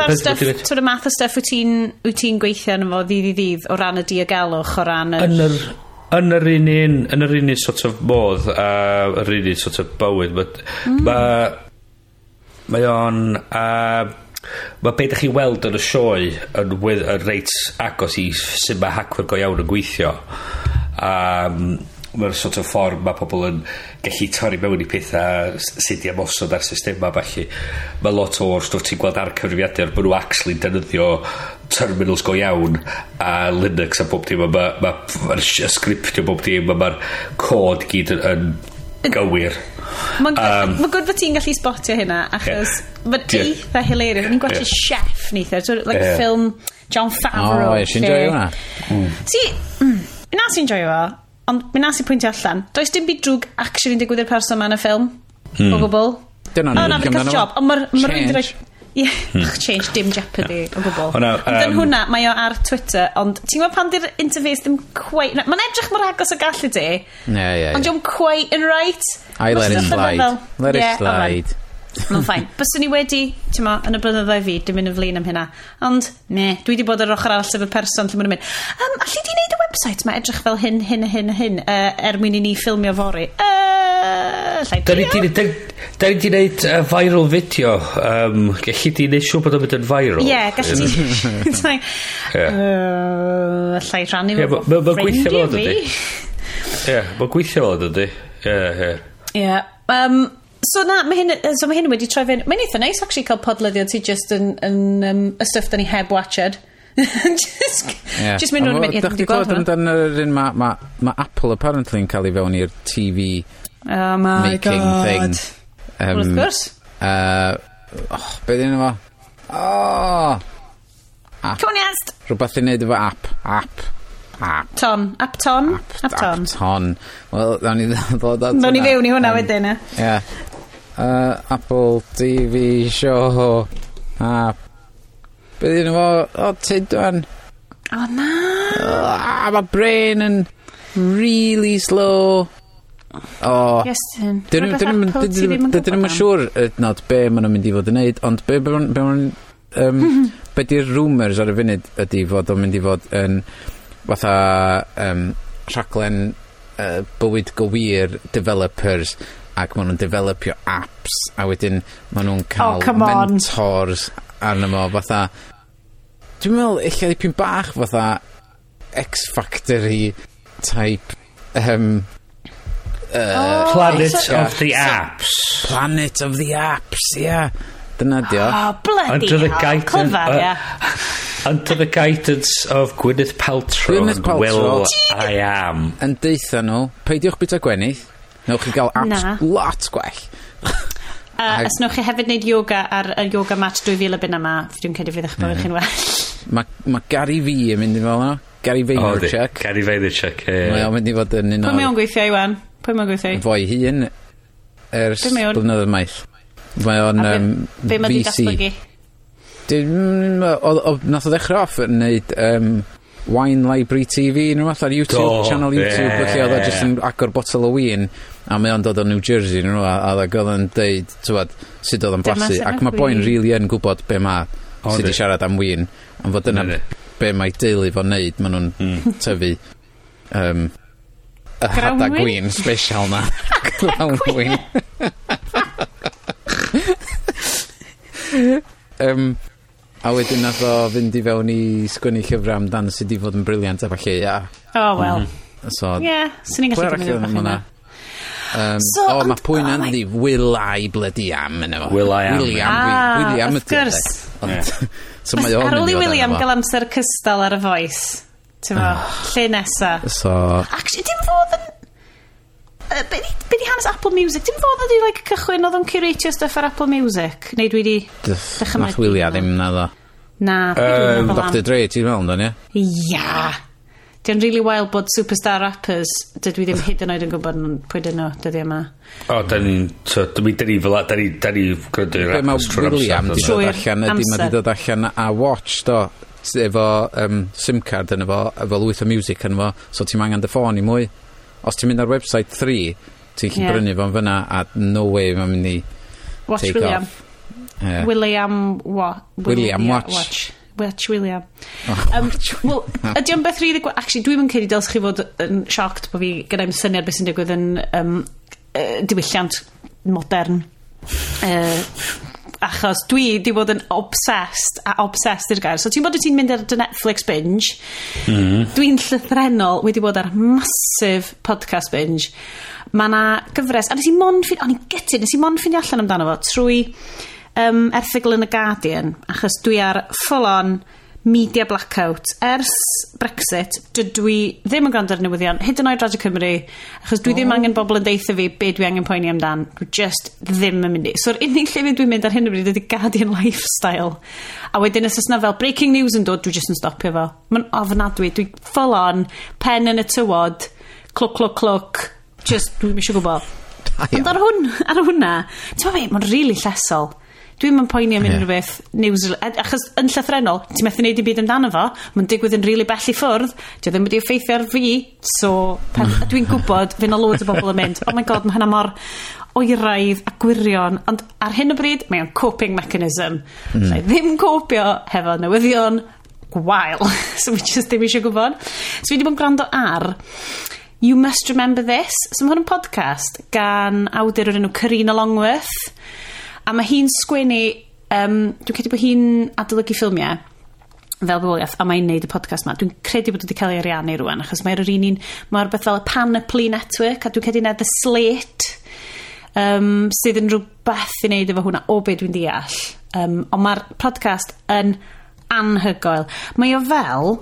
ar stuff, sort of math o stuff wyt ti'n ti gweithio yn fo ddydd i ddydd o ran y diogelwch, o ran y... Yn yr, yn yr un un, yn yr un un sort of modd, a yr un un sort of bywyd, but, mm. mae mae o'n... Uh, Mae beth ydych chi weld yn y sioe yn, yn reit agos i sy'n mae hacwyr go iawn yn gweithio. Um, mae'r sort of ffordd mae pobl yn gallu torri mewn i pethau sydd i amosod ar systema falle mae lot o'r stwff ti'n gweld ar cyfrifiadur bod nhw actually defnyddio terminals go iawn a Linux a bob dim mae'r ma, ma, ma sgriptio bob dim mae'r cod gyd yn, yn gywir Mae'n um, ma gwrdd bod ti'n gallu spotio hynna achos yeah. mae'n yeah. eitha hilarious o'n i'n gwachio yeah. chef neitha like yeah. ffilm John Favreau oh, yes, enjoy hwnna si mm, na si'n joio fo Ond mi nas i pwyntio allan, does dim byd drwg actually yn digwydd i'r person ma'n y ffilm. Hmm. O gwbl. Dyna ni. O, na, fi'n job. Ond mae'r ma rwy'n dweud... Ie, hmm. [laughs] change, dim jeopardy o gwbl. Ond yn hwnna, mae o ar Twitter, ond ti'n gwybod pan di'r interface ddim cwai... Mae'n edrych mor agos o gallu di, Ie, ie, ond diw'n cwai yn right. I let it slide. Let it slide. Mae'n ffain. Byswn ni wedi, ti'n ma, yn y blynyddoedd fi, dim mynd yn flin am hynna. Ond, ne, dwi wedi bod ar ochr arall sef y person lle mae'n mynd. Um, allu di wneud y website mae edrych fel hyn, hyn, hyn, hyn, uh, er mwyn i ni ffilmio fori? Uh, da ni di wneud uh, viral video. Um, gallu di wneud siw bod o'n mynd yn viral. Ie, yeah, gallu di. Allai rhannu yeah, fo ffrindiau fi. Ie, mae'n gweithio fo, ydy Ie, ie. Ie. Um, So na, mae hyn, so mae hyn wedi troi fe'n... Mae'n eitha neis, actually, cael podlyddiad ti just yn, yn um, y stuff da ni heb watched. [laughs] just, yeah. just mynd rhywun mynd, ie, dwi'n gweld hwnna. Dan yr un mae ma, ma Apple apparently yn cael ei fewn i'r TV oh my making God. thing. Um, wrth gwrs. Uh, oh, be dyn nhw? Oh! App. Cwniast! Rhywbeth i wneud efo app. App. Ap. Ton. Apton. Ton. App Ton. Wel, nawn ni [laughs] ddod at Nawn ni fewn i hwnna wedyn, e. Ie. Uh, Apple TV show. App. Be ddyn nhw fo? O, tyd dwan. O, na. Ah, A mae brain yn really slow. O. Iestyn. Dyn yn. siŵr nad be maen nhw'n mynd i fod yn neud, ond be be, be, be, Um, be di'r rumours ar y funud ydy fod o'n mynd i fod yn... Um, fatha um, rhaglen uh, bywyd gywir developers ac maen nhw'n developio apps a wedyn maen nhw'n oh, ca'l... Come on. ...mentors arno mo fatha dwi'n meddwl eich dipyn bach fatha X Factory type um, uh, O! Planet of the Apps. Planet of the Apps, yeah. Dyna di o. Oh, bloody Under the hell. Clyfar, uh, ia. [laughs] Under the guidance of Gwyneth Paltrow, Gwyneth Paltrow will I am. Yn deitha nhw, peidiwch bita gwenith. Newch chi gael apps Na. lot gwell. Uh, [laughs] a os newch chi hefyd wneud yoga ar y yoga mat 2000 y byn yma, dwi'n credu fydd eich bod chi'n well. [laughs] Mae ma Gary V yn mynd i fel yna. Gary Vaynerchuk. Gary Vaynerchuk, ie. Mae o'n mynd i fod yn un o'r... Pwy mewn gweithio, Iwan? Pwy mewn gweithio? Fo i hun, ers blynyddoedd maith. Mae o'n... A um, be, be ma di datblygu? Mm, Nath o ddechrau off yn neud um, Wine Library TV neu fath ar YouTube, Do, channel YouTube, yeah. felly oedd o jyst yn agor botol o win a mae o'n dod o New Jersey nhw a oedd oedd yn deud tywad, sut oedd yn blasu ac mae boi'n rili yn gwybod be mae sydd wedi siarad am win am fod yna be mae deulu fo'n neud maen nhw'n mm. tyfu um, y hada win? special na. [laughs] Grawn win. [laughs] um, a wedyn nath o fynd i fewn i sgwennu llyfrau amdan sydd wedi fod yn briliant a falle, ia. O, wel. Mhm. So, Ie, swn i'n gallu gymryd o'r hynna. Um, so, o, mae pwy'n oh, yndi, Will I bloody am yna fo. Will I am. William, ah, William ydy. Ond, yeah. [laughs] so mae o'n Ar ôl i William gael amser cystal ar y voice. Ti'n fo, ah. lle nesa. So... Actually, dim fod yn... Uh, be, di, be di hanes Apple Music? Dim fod ydi like, cychwyn oedd o'n curatio stuff ar Apple Music? Neu dwi di... Nath Wylia ddim na ddo. Na. Um, Dr Dre, ti'n meddwl yn ie? Ia. Di'n really wild bod superstar rappers, dydw i ddim hyd yn oed yn gwybod pwy dyn nhw, dydw i yma. O, da ni'n... so, da ni, da ni, da ni, da ni, gwrdd i'r rappers trwy'r amser. Trwy'r allan, Ydy mae di dod allan a watch, do, efo um, SIM card yn efo, efo lwyth o music yn efo, so ti'n angen dy ffôn i mwy. Os ti'n mynd ar website 3, ti'n yeah. brynu fo'n fyna a no way mae'n mynd i Watch take William. off. Yeah. William wa William, William Watch. Watch. Watch William. Oh, um, Wel, [laughs] ydy o'n beth rili... Actually, dwi'n mynd credu dylsych chi fod yn shocked bod fi gyda'n syniad beth sy'n digwydd yn um, uh, diwylliant modern. Uh, achos dwi di bod yn obsessed a obsessed i'r gair so ti'n bod ti'n mynd ar dy Netflix binge mm. dwi'n llythrenol wedi bod ar massive podcast binge mae na gyfres a nes i mon ffin o'n i'n gytid nes i mon ffin allan amdano fo trwy um, erthigol yn y Guardian achos dwi ar full on media blackout. Ers Brexit, dydw i ddim yn gwrando ar newyddion, hyd yn oed Radio Cymru, achos dwi oh. ddim angen bobl yn deitha fi be dwi angen poeni amdan. Dwi just ddim yn mynd i. So'r unig lle dwi'n mynd ar hyn o bryd ydy Guardian Lifestyle. A wedyn os yna fel breaking news yn dod, dwi just yn stopio fo. Mae'n ofnadwy. Dwi full on, pen yn y tywod, clwc, clwc, clwc, just, dwi'n eisiau gwybod. [laughs] Ond ar hwn, ar hwnna, ti'n fe, mae'n rili really llesol. Dwi'n mynd poeni am unrhyw beth news, Achos yn llythrenol, ti'n methu neud i byd amdano fo, mae'n digwydd yn rili really bell i ffwrdd, di ddim wedi effeithio ar fi, so mm. dwi'n gwybod fy na loads o bobl yn mynd, oh my god, mae hynna mor oeraidd a gwirion, ond ar hyn o bryd mae o'n coping mechanism. Mm. Lle ddim copio hefo newyddion gwael, [laughs] so we just ddim eisiau gwybod. So fi wedi bod yn gwrando ar You Must Remember This. So mae hwn yn podcast gan awdur o'r enw Carina Longworth. A mae hi'n sgwennu, um, dwi'n credu bod hi'n adolygu ffilmiau fel bywoliaeth a mae'n neud y podcast ma. Dwi'n credu bod wedi cael ei ariannu rwan, achos mae'r un un, mae'r beth fel y Panoply Network, a dwi'n credu na The Slate, um, sydd yn rhywbeth i wneud efo hwnna, o be dwi'n deall. Um, ond mae'r podcast yn anhygoel. Mae o fel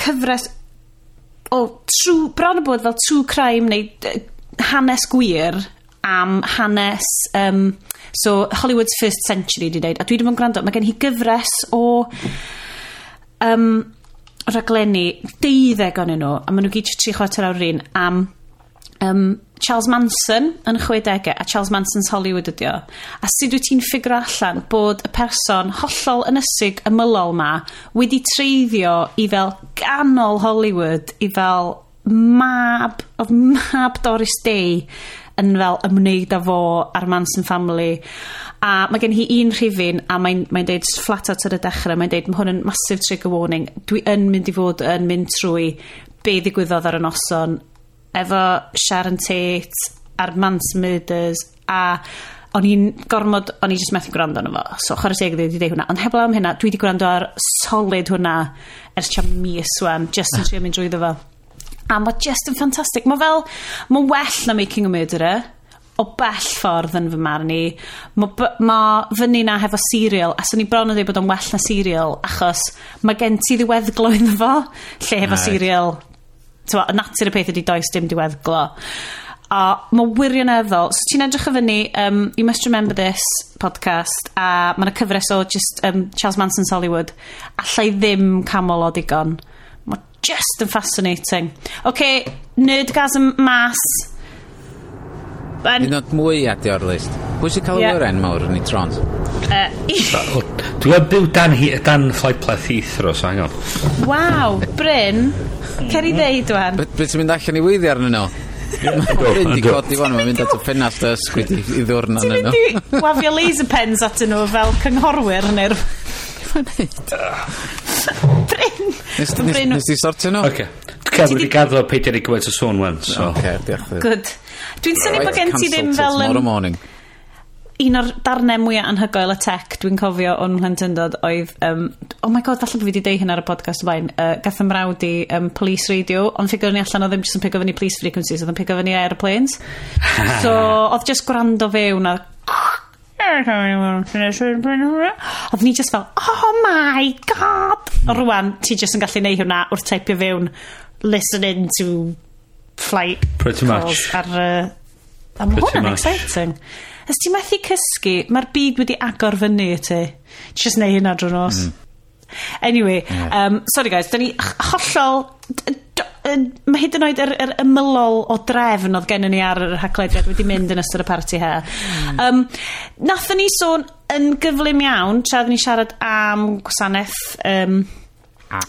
cyfres o true, bron o bod fel true crime neu uh, hanes gwir am hanes um, so Hollywood's First Century di dweud a dwi ddim yn gwrando mae gen hi gyfres o um, raglenni deuddeg o'n nhw a maen nhw gyd tri chwarter awr un am um, Charles Manson yn y 60au a Charles Manson's Hollywood ydi o. A sut wyt ti'n ffigur allan bod y person hollol ynysig ymylol ma wedi treiddio i fel ganol Hollywood i fel mab of mab Doris Day yn fel ymwneud â fo a'r Manson family a mae gen hi un rhifin a mae'n mae deud flat out ar y dechrau mae'n deud mae hwn yn massive trigger warning dwi yn mynd i fod yn mynd trwy be ddigwyddodd ar y noson efo Sharon Tate a'r Manson Murders a o'n i'n gormod, o'n i just methu gwrando arno fo. So, chwarae teg wedi dweud hwnna. Ond heblaw am hynna, dwi wedi gwrando ar solid hwnna ers tia mis wan, just yn trio mynd drwyddo fo. A mae just yn ffantastig. Mae fel, mae'n well na Making a Murderer o bell ffordd yn fy marn i. Mae ma fyny na hefo serial, a sy'n i bron yn dweud bod o'n well na serial, achos mae gen ti ddiweddglo iddo fo, lle hefo right. serial, tywa, natur y peth ydy does dim diweddglo. A mae wirioneddol, so ti'n edrych o fyny, um, You Must Remember This podcast, a mae'n y cyfres o just um, Charles Manson's Hollywood, allai ddim camol o digon just yn fascinating. OK, nerdgasm mas. Un o'r mwy adi o'r list. Pwy sy'n cael yeah. wyren mawr yn ei tron? Uh, [laughs] Dwi'n byw dan, hi, dan flightleth Heathrow, so hang on. Waw, Bryn. [laughs] Cer i ddeud, wan. Bryd ti'n mynd allan i weiddi arnyn nhw? Bryn di codi fan, mae'n mynd at y ffenast ysgwyd i ddwrna yn nhw. Ti'n mynd i wafio laser pens at nhw fel cynghorwyr neu'r... Bryn! Nes ti sortio nhw? Oce. Cael wedi gaddo peidio ni gymaint o sôn wan, so. Oce, diolch. Good. Dwi'n syni bod gen ti ddim fel... Tomorrow morning. Un o'r darnau mwyaf anhygoel y tech dwi'n cofio o'n mhlentyndod oedd... Um, oh my god, falle bod fi wedi deud hyn ar y podcast o ymlaen. Uh, gath ym mrawd i um, police radio, ond ffigur ni allan o ddim jyst yn pigo fyny police frequencies, oedd yn pigo fyny airplanes. [laughs] so, oedd just gwrando fewn a Oedd ni just fel, oh my god! O rwan, ti just yn gallu neud hwnna wrth teipio fewn listening to flight Pretty calls much. ar... Uh, a mae hwn yn exciting. Ys ti methu cysgu, mae'r byd wedi agor fyny i ti. Just neu hynna drwy nos. Mm. Anyway, yeah. um, sorry guys, da ni hollol mae hyd yn oed yr, yr ymylol o drefn oedd gennym ni ar yr haglediad wedi mynd yn ystod y parti he. Um, hmm. Nathon ni sôn yn gyflym iawn, tra ni siarad am gwasanaeth um,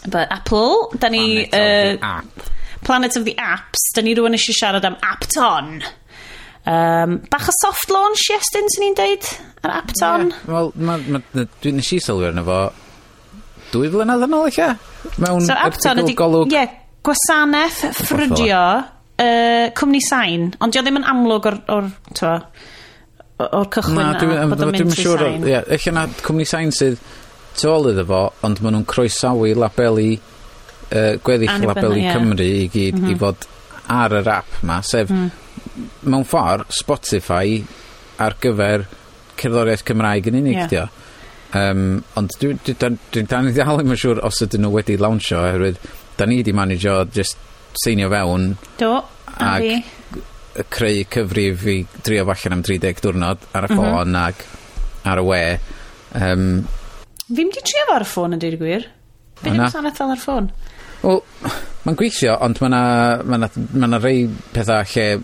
But Apple, da ni... Planet uh, of Planet of the Apps, da ni rwan eisiau siarad am Apton. Um, bach o soft launch iestyn, sy'n ni'n deud, ar Apton. Yeah. Wel, dwi'n nes i sylwi arno fo dwy flynedd yn ôl eich Mewn so, Apton ydy... Golwg... Yeah, gwasanaeth ffrydio uh, cwmni sain, ond dio ddim yn amlwg o'r, or, twa, o'r cychwyn na, dwi, a, bod o'n mynd trwy sain. Ie, eich yna cwmni sain sydd tu ôl iddo fo, ond maen nhw'n croesawu labelu, uh, gweddill labeli yeah. Cymru i gyd mm -hmm. i mhm. fod ar yr app ma, sef mm. mewn ffordd Spotify ar gyfer cerddoriaeth Cymraeg yn unig yeah. dio. Um, ond dwi'n dwi, dwi, dwi, dwi dal ddim yn siŵr os ydyn nhw wedi lawnsio oherwydd da ni wedi managio just seinio fewn. Do, a fi. creu cyfrif i drio allan am 30 diwrnod ar y mm -hmm. ffôn ag ar y we. Um, Fi'n di trio fo ar y ffôn yn dweud y gwir. Be ddim sanaeth fel ar ffôn? Wel, mae'n gweithio, ond mae yna ma, na, ma na rei pethau lle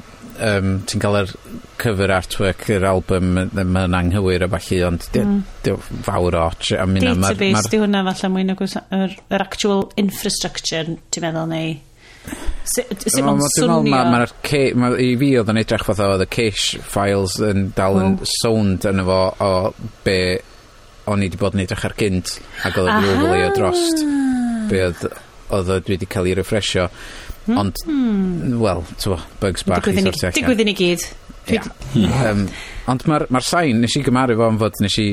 um, ti'n cael yr cover artwork yr album yy ma'n anghywir a falle ond dy- mm. di fawr o otsh a mi ma'r... Database ma di hwnna falle mwy na gwysa, yr, yr actual infrastructure ti'n meddwl neu Sut mae'n swnio? Mae'r ma i fi oedd yn edrych fatha oedd y cache files yn dal yn oh. sound yn efo o be o'n i wedi bod yn edrych ar gynt ac oedd yn rhywle o drost be oedd oedd dwi wedi cael ei refresio Hmm. Ond, mm. wel, tywa, bugs bach i sortio. allan. Digwydd i ni gyd. Yeah. um, ond mae'r ma sain, nes i gymaru fo am fod nes i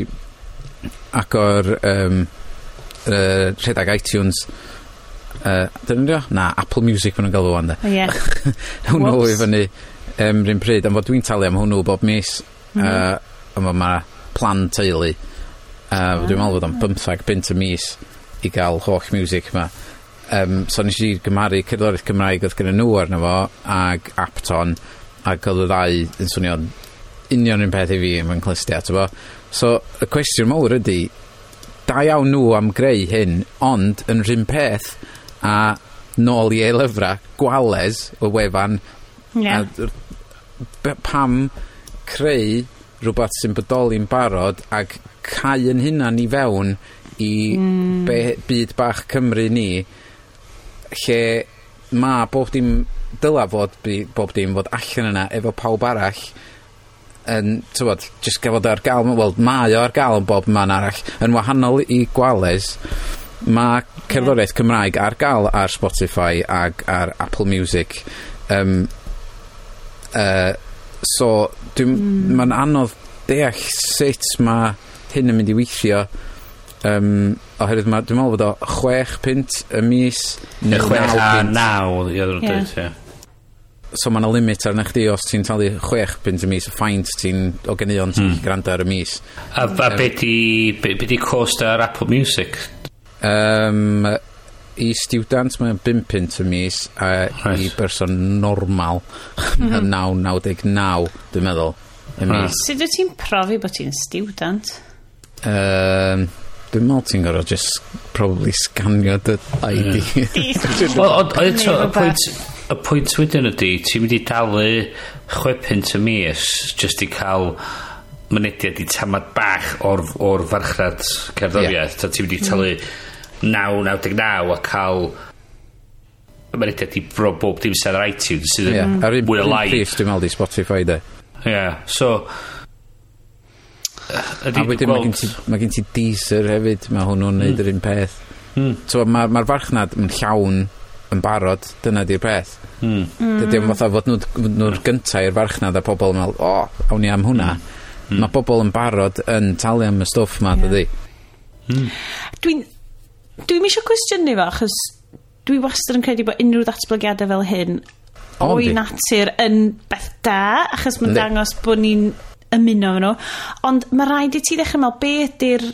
agor um, uh, rhedeg iTunes uh, dyn nhw? Na, Apple Music maen nhw'n galw o'n da. Ie. yeah. [laughs] hwnnw i fyny um, rhywun pryd, am fod dwi'n talu am hwnnw bob mis. Mm. Uh, ond mae plan teulu. Uh, ah. Dwi'n meddwl bod o'n 15 bint y mis i gael holl music yma um, so nes i gymharu cydlorydd Cymraeg oedd gyda nhw arno fo ag Apton ac oedd y ddau yn swnio union un peth i fi yn clystu ato so y cwestiwn mawr ydy da iawn nhw am greu hyn ond yn rhywun peth a nôl i ei-lyfrau gwales o wefan yeah. a, pam creu rhywbeth sy'n bodoli'n barod ac cau yn hunan i fewn i mm. be, byd bach Cymru ni lle ma' bob dim dyla fod bu- bob dim fod allan yna efo pawb arall yn tywod, just gafod ar gael wel mae o ar gael yn bob man arall. Yn wahanol i gwales mae cerddoriaeth Cymraeg ar gael ar Spotify ag ar Apple Music um, uh, so dwi'm... Hmm. Ma'n anodd deall sut mae hyn yn mynd i weithio um, oherwydd ma', dwi'n meddwl bod o 6 pint y mis neu... Chwech a naw ia oddan nw'n deud ia. So ma' 'na limit arna chdi os ti'n talu 6 pint y mis y ffaint ti'n o ganeuon ti'n hmm. gallu grando ar y mis. A, a be 'di be, be 'di cost ar Apple Music? um, i student mae'n 5 pint y mis a right. i berson normal mm -hmm. 9.99 dwi'n meddwl y ah. mis. Sut wyt ti'n profi bod ti'n student? Um, Dwi'n meddwl ti'n gorfod just probably scanio dy ID. [laughs] Wel, ond eto, y pwynt, y pwynt wedyn ydy, ti'n mynd i dalu chwepynt y mis just i cael mynediad i tamad bach o'r, or farchnad cerddoriaeth. Yeah. Ti'n mynd i talu 9.99 a cael mynediad i bro bob dim sydd ar iTunes sydd yn yeah. mwy o lai. Ar un prif dwi'n meddwl di Spotify de. Yeah, so A wedyn mae gen ti, ma gen ti Deezer hefyd, mae hwnnw'n neud yr un peth. Mm. So, mae'r ma, farchnad yn llawn yn barod, dyna di'r peth. Mm. Dydy o'n fatha fod nhw'r nhw gyntaf i'r farchnad a pobl yn meddwl, o, oh, awn ni am hwnna. Mm. Mae pobl yn barod yn talu am y stwff ma, yeah. dydy. Mm. Dwi'n... Dwi'n eisiau cwestiynu fo, achos dwi wastad yn credu bod unrhyw ddatblygiadau fel hyn o'i natur yn beth da, achos mae'n dangos bod ni'n ymuno efo nhw. Ond mae rhaid i ti ddechrau meddwl be ydy'r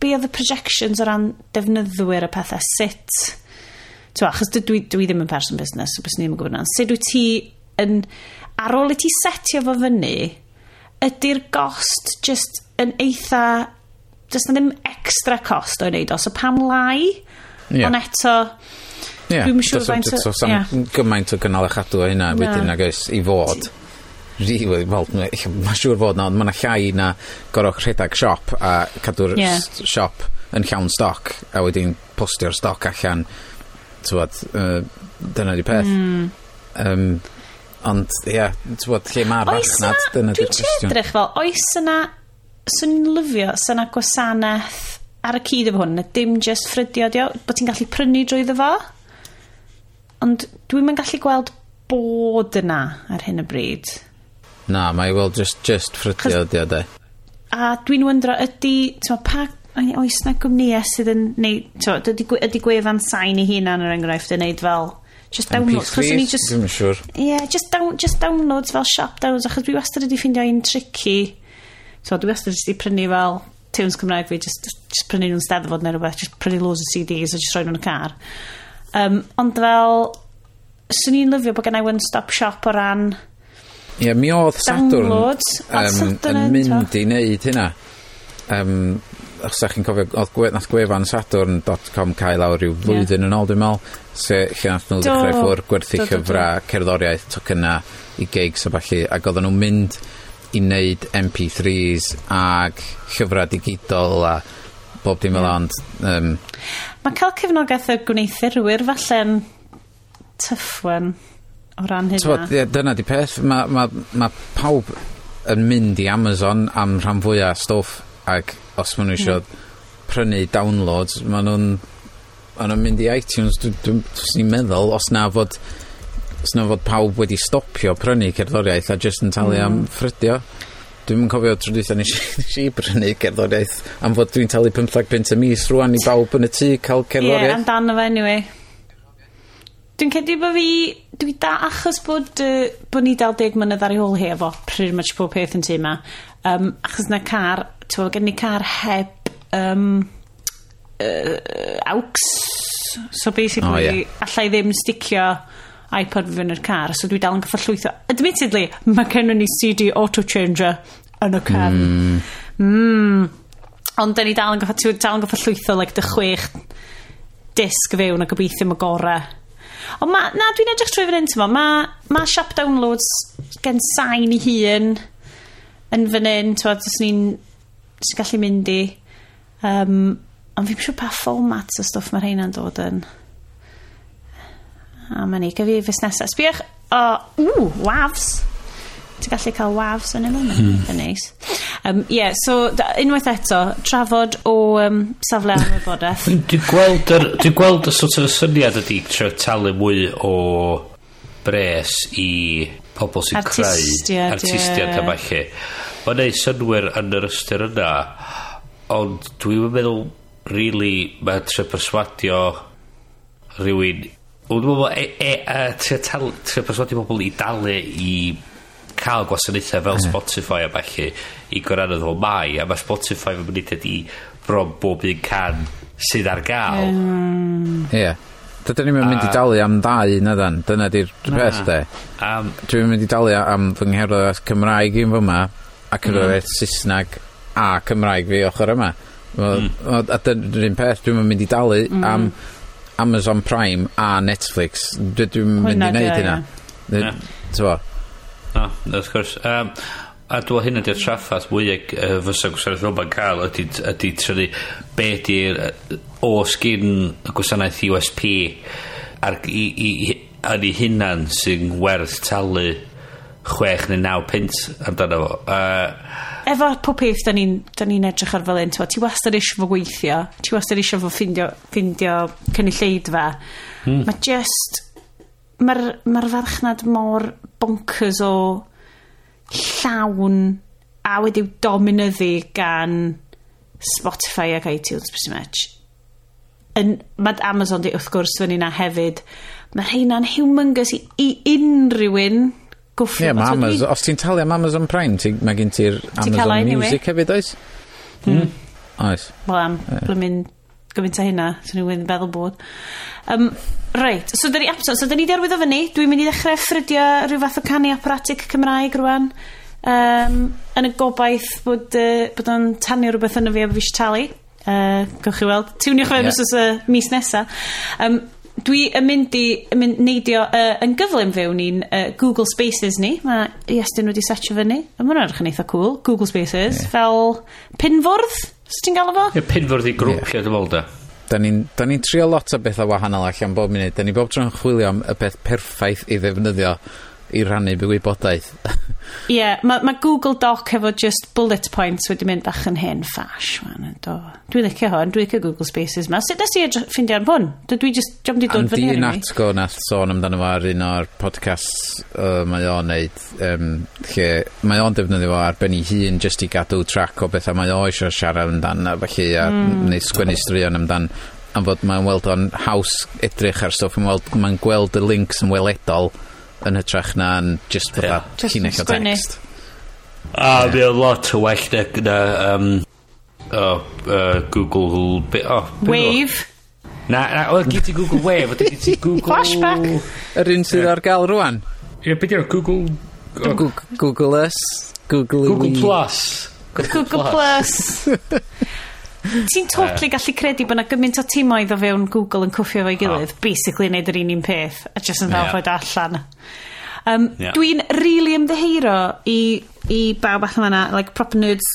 be oedd y projections o ran defnyddwyr y pethau, sut Tewa, achos dwi, dwi ddim yn person business, so bys ni ddim yn gwybod na. Sut wyt ti yn, ar ôl i ti setio fo fyny, ydy'r gost just yn eitha, just ddim extra cost o'i wneud o, so pam lai? Yeah. Ond eto, yeah. dwi'n siŵr faint... So, sam yeah. gymaint o gynnal a chadw o hynna no. wedyn nag oes i fod really wel, mae'n siŵr fod na, ond ma' 'na llai na gor'o' rhedeg siop a cadw'r... Ie. ...s- siop yn llawn stoc, a wedyn postio'r stoc allan, tywod, uh, dyna 'di peth. Hmm. um, ond ia, tywod, lle ma'r farchnad, dyna 'di'r cwestiwn. Dwi'n edrych fel, oes yna, 'swn i'n lyfio, sy'n yna gwasanaeth ar y cyd efo hwn, na dim just ffrydio dio, bod ti'n gallu prynu drwy fo, ond dwi'n yn gallu gweld bod yna ar hyn o bryd. Na, mae wel just, just ffrydio ydi o de. A dwi'n wyndro ydy, ti'n meddwl, pa oes na gwmnïau sydd yn neud, t'mo, ydy, ydy gwefan sain i hunan yr enghraifft yn neud fel just downloads. MP3s, just, dwi'n siŵr. Ie, Yeah, just, down, just downloads fel shop downloads, achos dwi wastad wedi ffeindio un tricky. So, dwi wastad wedi prynu fel tunes Cymraeg fi, just, just prynu nhw'n steddfod neu rhywbeth, just prynu loads o CDs a just rhoi nhw'n y car. Um, ond fel, swn i'n lyfio bod gennau one-stop shop o ran Ie, mi oedd Sadwrn um, yn mynd i wneud hynna. Um, os da chi'n cofio, oedd gwe, nath gwefan Sadwrn.com cael lawr rhyw flwyddyn yn ôl, dwi'n meddwl, se lle nath nhw ddechrau ffwr gwerthu llyfra, cerddoriaeth, tocynna i gigs a falle, ac oedden nhw'n mynd i wneud MP3s ag llyfrau digidol a bob dim fel yeah. ond... Um, Mae cael cefnogaeth y gwneithurwyr falle'n tyffwen o ran hynna. Tywod, ie, dyna di peth. Mae ma', ma' pawb yn mynd i Amazon am rhan fwyaf stwff ac os maen nhw isio hmm. prynu downloads, maen nhw'n ma' nhw'n mynd i iTunes. Dwi'n dwi, dwi, meddwl os na fod os na fod pawb wedi stopio prynu cerddoriaeth a jyst yn talu mm. am hmm. ffrydio. Dwi'n yn cofio tro dwytha nes i [laughs] brynu cerddoriaeth am fod dwi'n talu 15 pint y mis rwan i bawb yn y tŷ cael cerddoriaeth. Ie, yeah, amdano fe anyway. Dwi'n cedi bod fi... Dwi da achos bod, uh, bod ni dal deg mynydd ar ei hôl hi efo pretty much pob peth yn tu yma. Um, achos na car, ti'n gen ni car heb um, uh, aux. So basically, oh, yeah. allai ddim sticio iPod fi yn yr car, so dwi dal yn gyffa llwytho. Admittedly, mae gennym ni CD auto-changer yn y car. Mm. Mm. Ond da ni dal yn gyffal, dal yn gyffa llwytho like, dy chwech disg fewn a gobeithio mae gorau Ond ma, na, dwi'n edrych trwy fan hyn, tymo. Mae ma shop downloads gen sain i hun yn fan hyn, tymo, os ni'n gallu mynd i. Um, ond fi'n siŵr pa fformat o stwff mae'r heina'n dod yn. A mae ni, gyfi fus nesaf. Sbiwch, o, oh, ww, wafs ti'n gallu cael wafs yn ymwneud. mm. yn neis um, yeah, so da, unwaith eto trafod o um, safle am wybodaeth dwi'n gweld yr, dwi gweld y sort of syniad ydi trio talu mwy o bres i pobl sy'n creu artistiad yeah. a falle mae'n neud synwyr yn yr ystyr yna ond dwi'n meddwl really mae'n tre perswadio rhywun Wel, dwi'n meddwl, e, e, e, a tre perswadio pobl i dalu i cael gwasanaethau fel Spotify a falle i gwrando ddol mai a mae Spotify fy mynd i bron bob un can sydd ar gael mm. ie yeah. Dydyn ni'n mynd i dalu am ddau na dan, dyna di'r peth de. Um, Dwi'n mynd i dalu am fy ngherddoriaeth Cymraeg i'n fyma a cerddoriaeth mm. Saesneg a Cymraeg fi ochr yma. Mm. A dyna'r un peth, dwi'n mynd i dalu mm. am Amazon Prime a Netflix. Dwi'n mynd i wneud hynna. Ti'n No, wrth gwrs. Um, a dwi'n hyn ydy'r traffath mwyaf uh, fysa gwasanaeth fel ma'n cael ydy, ydy trynu be ydy'r o sgyn y gwasanaeth USP ar, i, i, yn ei hunan sy'n werth talu chwech neu naw pint amdano fo. Uh, Efo pob peth, da ni'n ni edrych ar fel un. Ti wastad eisiau fo gweithio. Ti wastad eisiau fo ffindio, ffindio cynulleidfa. Mm. Mae just... Mae'r ma farchnad mor bonkers o llawn a wedi'w dominyddu gan Spotify ac iTunes pretty much yn, mae Amazon di wrth gwrs fyny na hefyd mae rheina'n humongous i, i unrhyw un gwffio yeah, ma Amazon, os ti'n talu am Amazon Prime ti, mae gen ti'r Amazon Music anyway. hefyd oes? Mm. Oes. Wel am, yeah. blymyn gymaint o hynna, so ni'n wedyn feddwl bod. Um, reit, so dyn ni, so, so dyn ni derwydd o fyny, dwi'n mynd i ddechrau ffrydio rhyw fath o canu aparatig Cymraeg rwan, um, yn y gobaith bod, uh, bod o'n tanio rhywbeth yn y fi a fi eisiau talu. Uh, gawch chi weld, tiwniwch fewn yeah. os uh, mis nesa. Um, dwi yn mynd i yn mynd neidio uh, yn gyflym fewn i'n uh, Google Spaces ni. Mae Iestyn wedi setio fyny. Mae hwnna'n edrych yn eitha cool. Google Spaces. Yeah. Fel pinfwrdd. Sut ti'n galw fo? Ie, pinfwrdd i grwpio, yeah. dwi'n meddwl da. Da ni'n ni trio lot o bethau wahanol allan bob munud. Da ni bob tro'n chwilio am y beth perffaith i ddefnyddio i rannu by wybodaeth. [laughs] Ie, yeah, mae ma Google Doc efo just bullet points wedi mynd bach yn hen ffash. Dwi'n licio hwn, dwi'n licio Google Spaces ma. Sut nes i ffindio ar hwn? Dwi just, dwi'n di dod fyny. Andy Natgo nath sôn amdano fo ar un o'r podcasts uh, mae o'n neud, um, lle mae o'n defnyddio fo ar ben ei hun just i gadw track o bethau mae o eisiau siarad amdan a felly a mm. neu sgwennu straeon amdan am fod mae'n weld o'n haws edrych ar stwff, mae'n gweld, mae gweld y links yn weledol yn hytrach na'n just yeah. fatha llinell o text. A mi yeah. lot o well na, na um, oh, uh, Google... Be, oh, be Wave. O? Na, na, o, gyd i Google Wave, o, gyd i Google... Flashback. Yr un sydd ar gael rwan. Ie, beth yw'r Google... Google, Google Us, Google... Google Plus. Google Plus. [laughs] Ti'n totally gallu credu bod yna gymaint o timoedd o fewn Google yn cwffio fo'i gilydd, oh. basically wneud yr un un peth, a just yn fel yeah. allan. Um, yeah. Dwi'n really ymddeheiro i, i bawb allan yna, like proper nerds,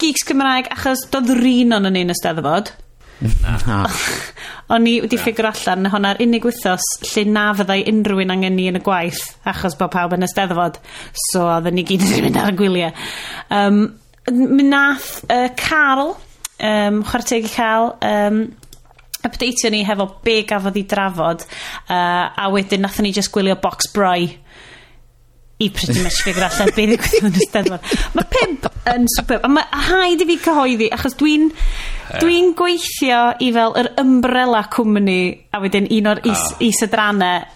geeks Cymraeg, achos doedd rin o'n un ysteddfod. [laughs] o'n i wedi yeah. ffigur allan na hwnna'r unig wythos lle na fyddai unrhyw un angen ni yn y gwaith achos bod pawb yn ysteddfod so oedden ni gyd yn mynd ar y gwyliau um, nath uh, Carl um, chwarteg i cael um, updateio ni hefo be gafodd i drafod uh, a wedyn nathon ni just gwylio box broi i pretty much [laughs] figure allan be ddigwydd yn y steddfod. Mae pimp yn superb. A mae haid i fi cyhoeddi, achos dwi'n dwi'n gweithio i fel yr umbrella cwmni a wedyn un o'r is, ah. oh. is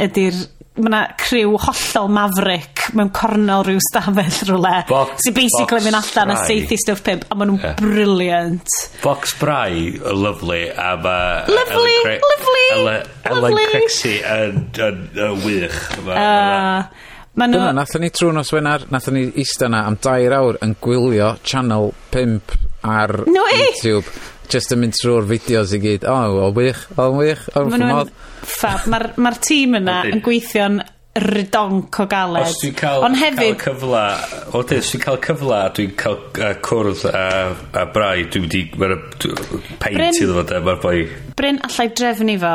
ydy'r mae yna criw hollol maverick mewn cornel rhyw stafell rhywle. Box, sy'n basically mynd allan a seithi stwff pimp, a maen nhw'n yeah. brilliant. Box Brai, lovely, a ma Lovely, Ellen lovely, Ellen, lovely. Ellen Crexy yn, yn, yn wych. Uh, Maen nhw... Dyna, nathon ni trwy nos wenar, nathon ni eista na am dair awr yn gwylio Channel 5 ar no, YouTube just yn mynd trwy'r fideos i gyd. O, oh, o wych, o wych, o Ma' nhw'n ffordd. ffab. Mae'r ma tîm yna Ydyn. yn gweithio'n rydonc o galed. Os dwi'n cael, Ond hefyd, cael cyfla, o dyn, os dwi'n cael cyfla, dwi'n cael uh, cwrdd a, a braidd, dwi'n di, mae'r paint Bryn- iddo fo, de, mae'r boi. Bryn allai drefnu fo.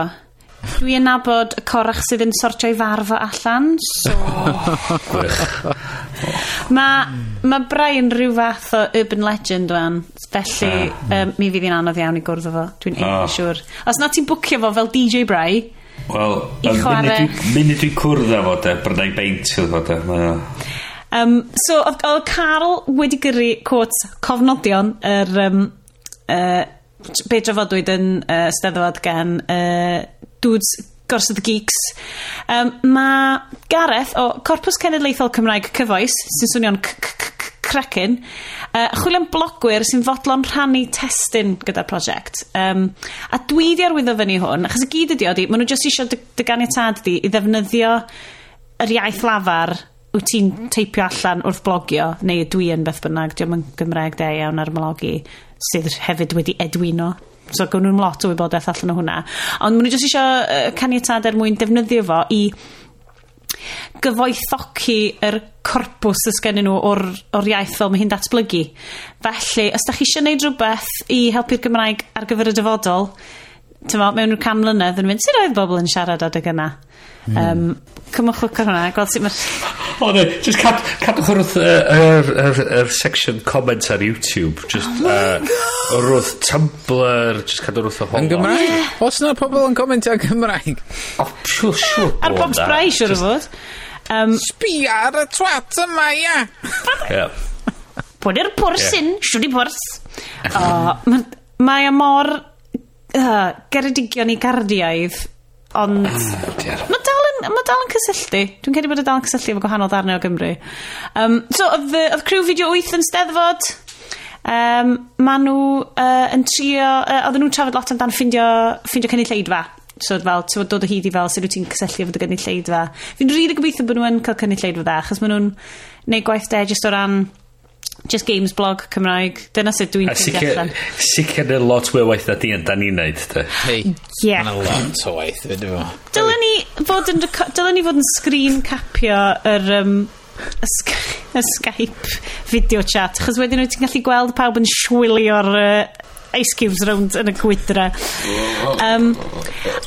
Dwi yn nabod y corach sydd yn sortio i o allan, so... mae ma Brian rhyw fath o urban legend fan, felly um, mi fydd hi'n anodd iawn i gwrdd o fo. Dwi'n oh. eitha siwr. Os na ti'n bwcio fo fel DJ Brai, Wel, y munud dwi'n cwrdd â fo de, brydau beint oedd fo de. Um, so, oedd Carl wedi gyrru, quotes, cofnodion, yr... Um, uh, be drafodwyd yn uh, steddfod gan uh, dudes gorsod y geeks. Um, mae Gareth o Corpus Cenedlaethol Cymraeg Cyfoes, sy'n swnio'n cracin, uh, chwilio'n blogwyr sy'n fodlon rhannu testyn gyda'r prosiect. Um, a dwi di arwyddo fyny hwn, achos y gyd ydi oeddi, maen nhw jyst eisiau dy, dy ganiatad di i ddefnyddio yr iaith lafar wyt ti'n teipio allan wrth blogio, neu dwi yn beth bynnag, diolch yn Gymraeg de iawn ar malogi, sydd hefyd wedi edwino so gawn nhw'n lot o wybodaeth allan o hwnna. Ond maen nhw jyst eisiau uh, caniatad er mwyn defnyddio fo i gyfoethoci yr corpws sydd gennyn nhw o'r, or iaith fel mae hi'n datblygu. Felly, os da chi eisiau gwneud rhywbeth i helpu'r Gymraeg ar gyfer y dyfodol, tyma, mewn rhyw can mlynedd yn mynd, sut oedd bobl yn siarad adeg yna? Mm. Um, cymwch lwc ar hwnna, gweld sut mae'r... [laughs] O, ne, just cad, cadwch wrth yr er, er, section comment ar YouTube. Just, oh uh, wrth Tumblr, just cadwch wrth y hon. Yn Gymraeg? Yeah. Os yna pobl yn comment ar Gymraeg? O, oh, siwr, siwr. Ar bob sprai, siwr o fod. Um, Sbia ar y twat yma, ia. Yeah. Pwyd i'r pwrs yn, siwr i pwrs. O, mae y mor uh, geredigion i gardiaidd, ond... Ah, mm, mae dal, yn, ma dal yn cysylltu. Dwi'n credu bod y dal yn cysylltu efo gwahanol ddarnau o Gymru. Um, so, oedd, oedd criw fideo 8 yn steddfod. Um, maen nhw uh, yn trio... Uh, oedden nhw'n trafod lot amdan ffindio, ffindio cynulleidfa. So, fel, ti'n dod o hyd i fel sydd wyt ti'n cysylltu efo dy gynulleidfa. Fi'n rili really gobeithio bod nhw yn cael cynulleidfa dda, achos maen nhw'n neud gwaith de jyst o ran just games blog Cymraeg. Dyna sut dwi'n ffeindio allan. Sicr na lot mwy waith na di yn dan ni'n neud. Hei, yeah. mae'n lot o waith. Dylen ni fod yn, dylen ni fod yn screen capio yr... Um, y, y Skype video chat chos wedyn wyt ti'n gallu gweld pawb yn swilio'r uh, ice cubes round yn y gwydra. Um,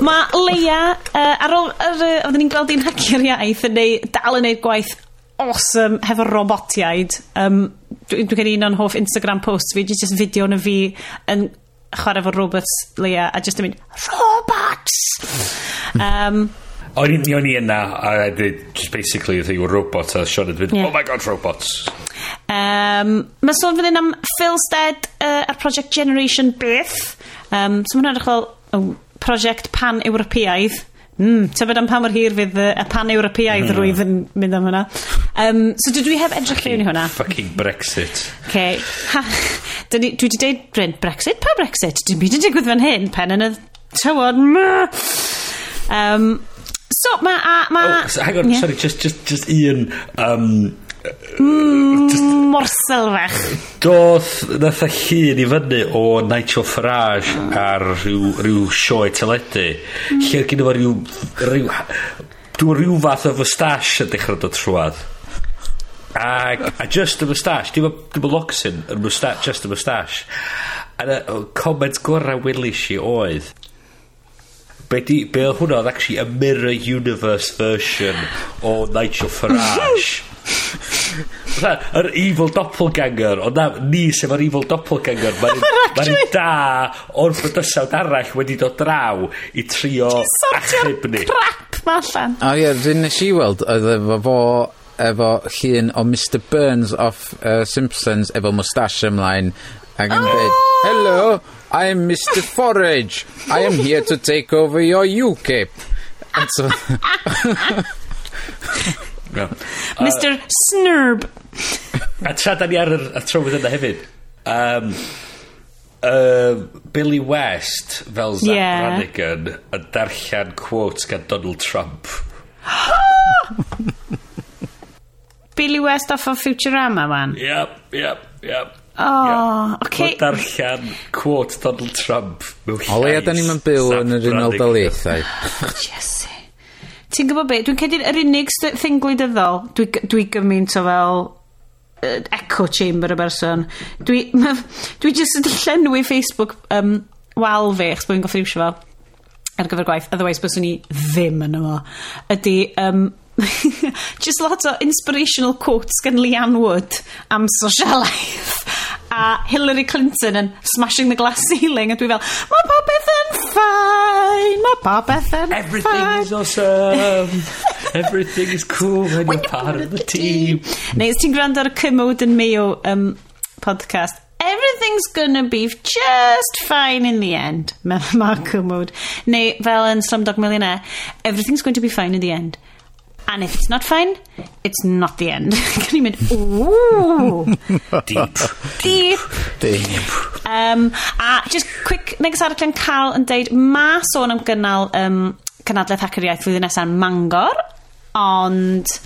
mae Leia, uh, ar ôl, uh, oedden ni'n gweld i'n hacio'r iaith, yn neud, dal yn neud gwaith awesome hefo robotiaid. Um, dwi'n dwi gen un o'n hoff Instagram post fi, just fideo na fi yn chwarae fo robots Leia, a just yn mynd, Robots! um, O'n i o'n i yna, a just basically, oedd hi'n robot, a Sean yn mynd, yeah. oh my god, robots. Um, Mae sôn fyddin am Phil Stead uh, a'r Project Generation Beth. Um, so mae'n edrych fel oh, prosiect pan-Ewropeaidd Mm, tybed am pa mor hir fydd y, y pan-Ewropeaidd mm. rwydd yn mynd am hwnna. Um, so dwi, dwi heb edrych fewn i hwnna. Fucking Brexit. Okay. Ha, dwi wedi deud Bryn, Brexit? Pa Brexit? Dim byd yn digwydd fan hyn, pen yn y tywod. Um, so, mae... Ma, oh, hang on, yeah. sorry, just, just, just un... Um, Mm, morsel fach doth nath a llun i fyny o Nigel Farage ar rhyw, rhyw sioe teledu mm. lle gyda fo rhyw, rhyw dwi'n rhyw fath o fystash yn dechrau dod trwad a, a just y mustache, dim y locsyn, y mustache, just y mustache. A y comment gorau welis i oedd, be, di, be oedd hwnna oedd actually a mirror universe version o Nigel Farage. [laughs] yr evil doppelganger, ond na, ni sef yr evil doppelganger, mae'n ma [laughs] da o'r bydysawd arall wedi dod draw i trio achub ni. crap ma allan. O ie, rhywun nes i weld, oedd efo fo efo llun o Mr Burns off uh, Simpsons efo mustache ymlaen ac yn dweud, hello, I'm Mr Forage, I am here to take over your UKIP. And so... [laughs] No. Mr uh, Snurb. a tra da ni ar y trywydd yna hefyd. Um, uh, Billy West fel Zach yeah. Brannigan yn darllen quotes gan Donald Trump. [gasps] Billy West off of Futurama, man? Yep, yep, yep. Oh, yep. okay. Mae'n darllen quote Donald Trump mewn llais. O leia da ni'n byw yn yr unol daliaethau. [laughs] Jesse. Ti'n gwybod beth, Dwi'n cedi'r yr unig thing gwleidyddol, dwi, dwi gymaint o fel uh, echo chamber y berson. Dwi, ma, dwi jyst yn llenwi Facebook um, wal fi, chos bod fi'n goffi fel ar gyfer gwaith, otherwise byswn ni ddim yn yma, ydy um, [laughs] just lot o inspirational quotes gan Leanne Wood am social a Hillary Clinton yn smashing the glass [laughs] ceiling a dwi fel mae popeth yn ffain mae popeth yn everything fine. is awesome [laughs] everything is cool when, when you're part of the team, team. neu os ti'n gwrando ar y Cymwyd yn Mayo um, podcast Everything's gonna be just fine in the end. Mae [laughs] Mark Cymwyd. Neu fel yn Slumdog Millionaire, everything's going to be fine in the end and if it's not fine, it's not the end. [laughs] Can i'n mynd, ooh. [laughs] Deep. Deep. Deep. Um, a just quick neges arall yn cael yn deud, ma sôn am gynnal um, Cynadledd Hacker Iaith flwyddyn nesaf yn Mangor, ond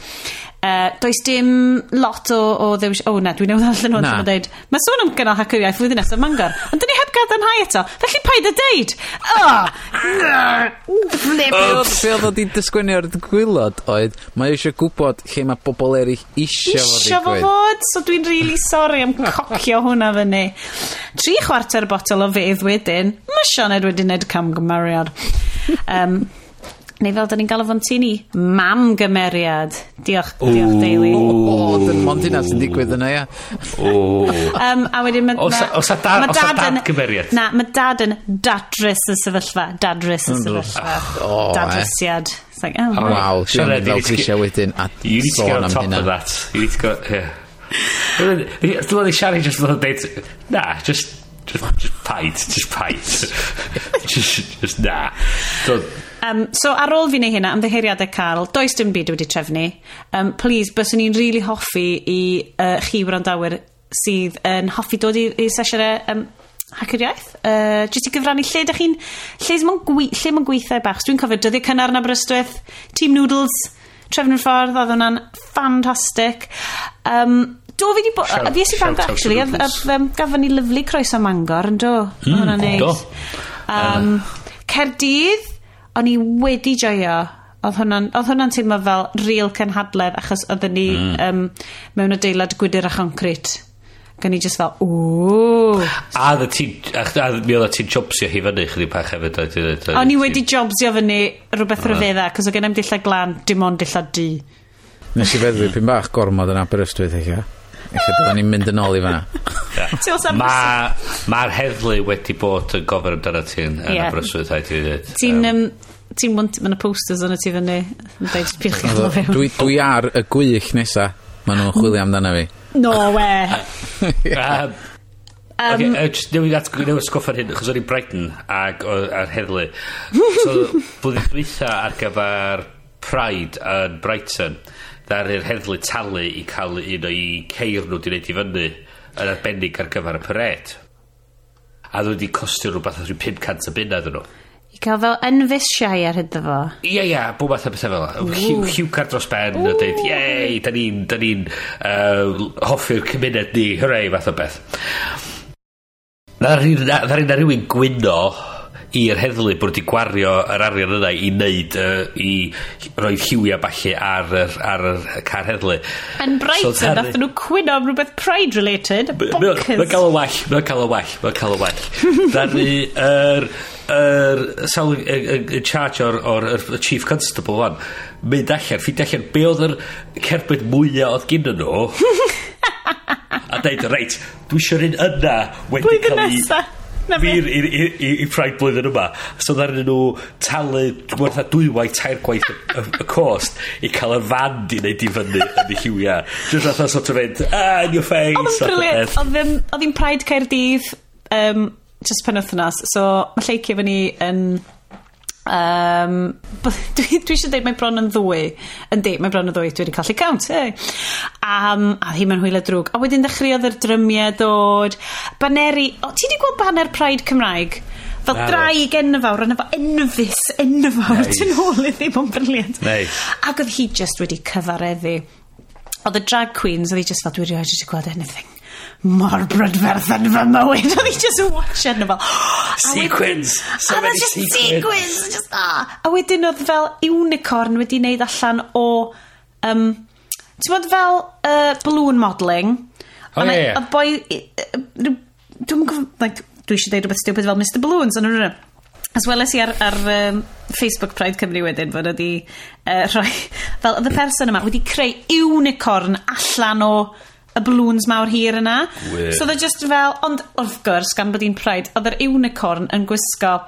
Uh, does dim lot o, o ddewis... O, oh, na, dwi'n newid allan o'n dweud. Mae sôn am gynnal hacker iaith flwyddyn nesaf Mangor, ond dyn ni heb gadarnhau eto. Felly paid y deud! O! Flip! Be oedd oedd i'n ar y gwylod oedd, mae eisiau gwybod lle mae bobl eraill eisiau fod ddigwydd. Isio fo fod, so dwi'n really sorry am cocio hwnna fyny. Tri chwarter botol o fedd wedyn, mae Sioned wedi wneud camgymeriad. Um, neu fel da ni'n galw fo'n tini, mam gymeriad. Diolch, Ooh. diolch Deulu. O, dyn mond hynna sy'n digwydd yna, ia. um, a wedyn... ma, Os os a dad, ma dad, dad gymeriad? Na, mae dad yn dadrys y sefyllfa. Dadrys y sefyllfa. Ah. Oh, Dadrysiad. It's like, oh, oh wow. Siarad fel Grisia wedyn a sôn am hynna. You need to go on top of that. You need to go, yeah. Dwi'n siarad just fel dweud, na, just just, just paid just paid [laughs] just, just na so, Um, so ar ôl fi neu hynna, ymddeheiriadau Carl, does dim byd wedi trefnu. Um, please, byswn ni'n rili really hoffi i uh, chi wrandawyr sydd yn hoffi dod i, i sesiynau um, Hacker iaith. Uh, jyst i gyfrannu lle ydych chi'n... Lle mae'n gwe, lle gweithio bach. Dwi'n cofio dyddiau cynnar yn Aberystwyth, Team Noodles, Trefn yn ffordd, oedd hwnna'n ffantastig. Um, Do, fi di bod... Fies i Bangor, actually. A, a, um, gafon ni lyflu croeso Mangor, yn mm, do? Mm, Hwna'n neis. Do. Um. Cerdydd, o'n i wedi joio. Oedd hwnna'n hwnna teimlo fel real cynhadledd, achos oedden ni mm. um, mewn adeilad gwydr a choncrit. Gan i just fel, ooo. A dda ti, a mi oedd ti'n jobsio hi fyny chdi pa hefyd? O'n i wedi jobsio fyny rhywbeth rhyfedda, cos o gen i'm dillad glan, dim ond dillad di. Nes i feddwl pyn bach gormod yn Aberystwyth eich e. Felly byddwn ni'n mynd yn ôl i fanna. [laughs] Mae'r ma heddlu wedi bod yn gofyn amdano ti yn yeah. abryswydd, rhaid i fi ddweud. Ti'n... Um, ti'n mwnt, mae yna posters yn ti fyny yn dweud pwch chi'n dod fewn. dwi, dwi ar y gwych nesa mae nhw'n chwilio amdano fi. No we um, um, okay, uh, just newid at newid sgoffa hyn chos o'n i'n Brighton ag ar heddlu. So [laughs] blwyddyn dwytha ar gyfer Pride yn Brighton ddaru'r heddlu talu i cael un o'i ceir nhw di wneud i fyny yn arbennig ar gyfer y pared. A ddod wedi costio rhywbeth o'r 500 y bunna dyn nhw. I cael fel enfisiau ar hyd fo. Ie, ie, bob math o bethau fel. Lliwcar dros ben a dweud, iei, da ni'n ni, uh, hoffi'r cymuned ni, hyrei, fath o beth. Na rhywun gwyno i'r heddlu bod wedi gwario yr arian yna i wneud uh, i roi lliwia falle ar yr, ar y car heddlu. Yn Brighton so, tar... nhw cwyno am rhywbeth pride related bonkers. mae'n cael y well mae'n cael y well mae'n cael y well. [laughs] Darnu yr yr sal y charge o'r, or, or chief constable fan mynd allan ffid allan be oedd yr cerbyd mwyaf oedd gyn nhw [laughs] a dweud reit dwi eisiau'r un yna wedi cael ei Fi'n i, i, i, i Pride blwyddyn yma. So ddarnyn nhw talu werth a dwywaith tair gwaith y, y, y cost i cael y fan di wneud i fyny yn ei lliwia. Dwi'n rhaid sort of fynd ah, in your face. Oedd yn briliant. Oedd hi'n Pride Caerdydd um, just pen wythnos. So mae lleicio fyny yn... Um, Um, [laughs] dwi, dwi eisiau dweud mae bron yn ddwy. Yndi mae bron yn ddwy. Dwi wedi colli count hey. um, a hi mae'n hwyla drwg. A wedyn ddechreuodd yr drymiau dod. Baneri o, ti wedi gweld baner Pride Cymraeg? Fel Na, draig enfawr yna efo enfus enfawr nice. tyn ôl i ddim ond briliant. Nice. ac oedd hi just wedi cyfareddu. Oedd y drag queens oedd hi just fel dwi wedi gweld anything mor brydferth yn fy mywyd. Oedd hi just yn watch [gasps] yn fel... Sequins! So a many sequins! sequins just, ah. A wedyn oedd fel unicorn wedi wneud allan o... Um, Ti'n bod fel uh, balloon modelling? O oh, ie. Oedd boi... Dwi'n gwybod... Like, dwi eisiau dweud rhywbeth stupid fel Mr Balloons. Ond rhywbeth. As well as i ar, ar um, Facebook Pride Cymru wedyn bod wedi uh, rhoi... Fel, oedd y person yma wedi creu unicorn allan o y balloons mawr hir yna. We. So oedd e just fel, ond wrth gwrs, gan bod hi'n pride, oedd yr unicorn yn gwisgo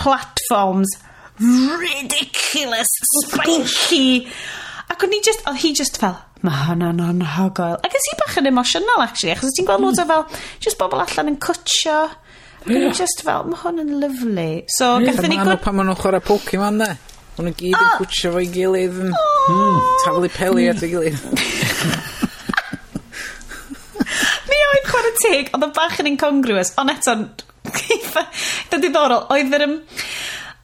platforms ridiculous, spiky. Ac o'n i just, oedd hi just fel, mae hwnna'n anhygoel. Ac ys i bach yn emosiynol, actually, achos ti'n gweld loads o fel, just bobl allan yn cwtio. Ac Yeah. just fel, mae hwn yn lyflu. So, yeah, gathen ni... Gwrdd... pan maen nhw'n chwarae Pokemon, ne? Maen nhw gyd yn oh. cwtio fo'i gilydd yn oh. mm, taflu peli at ei gilydd. [laughs] ar y teg, oedd o bach yn incongruous, ond eto, [laughs] da diddorol, oedd yr,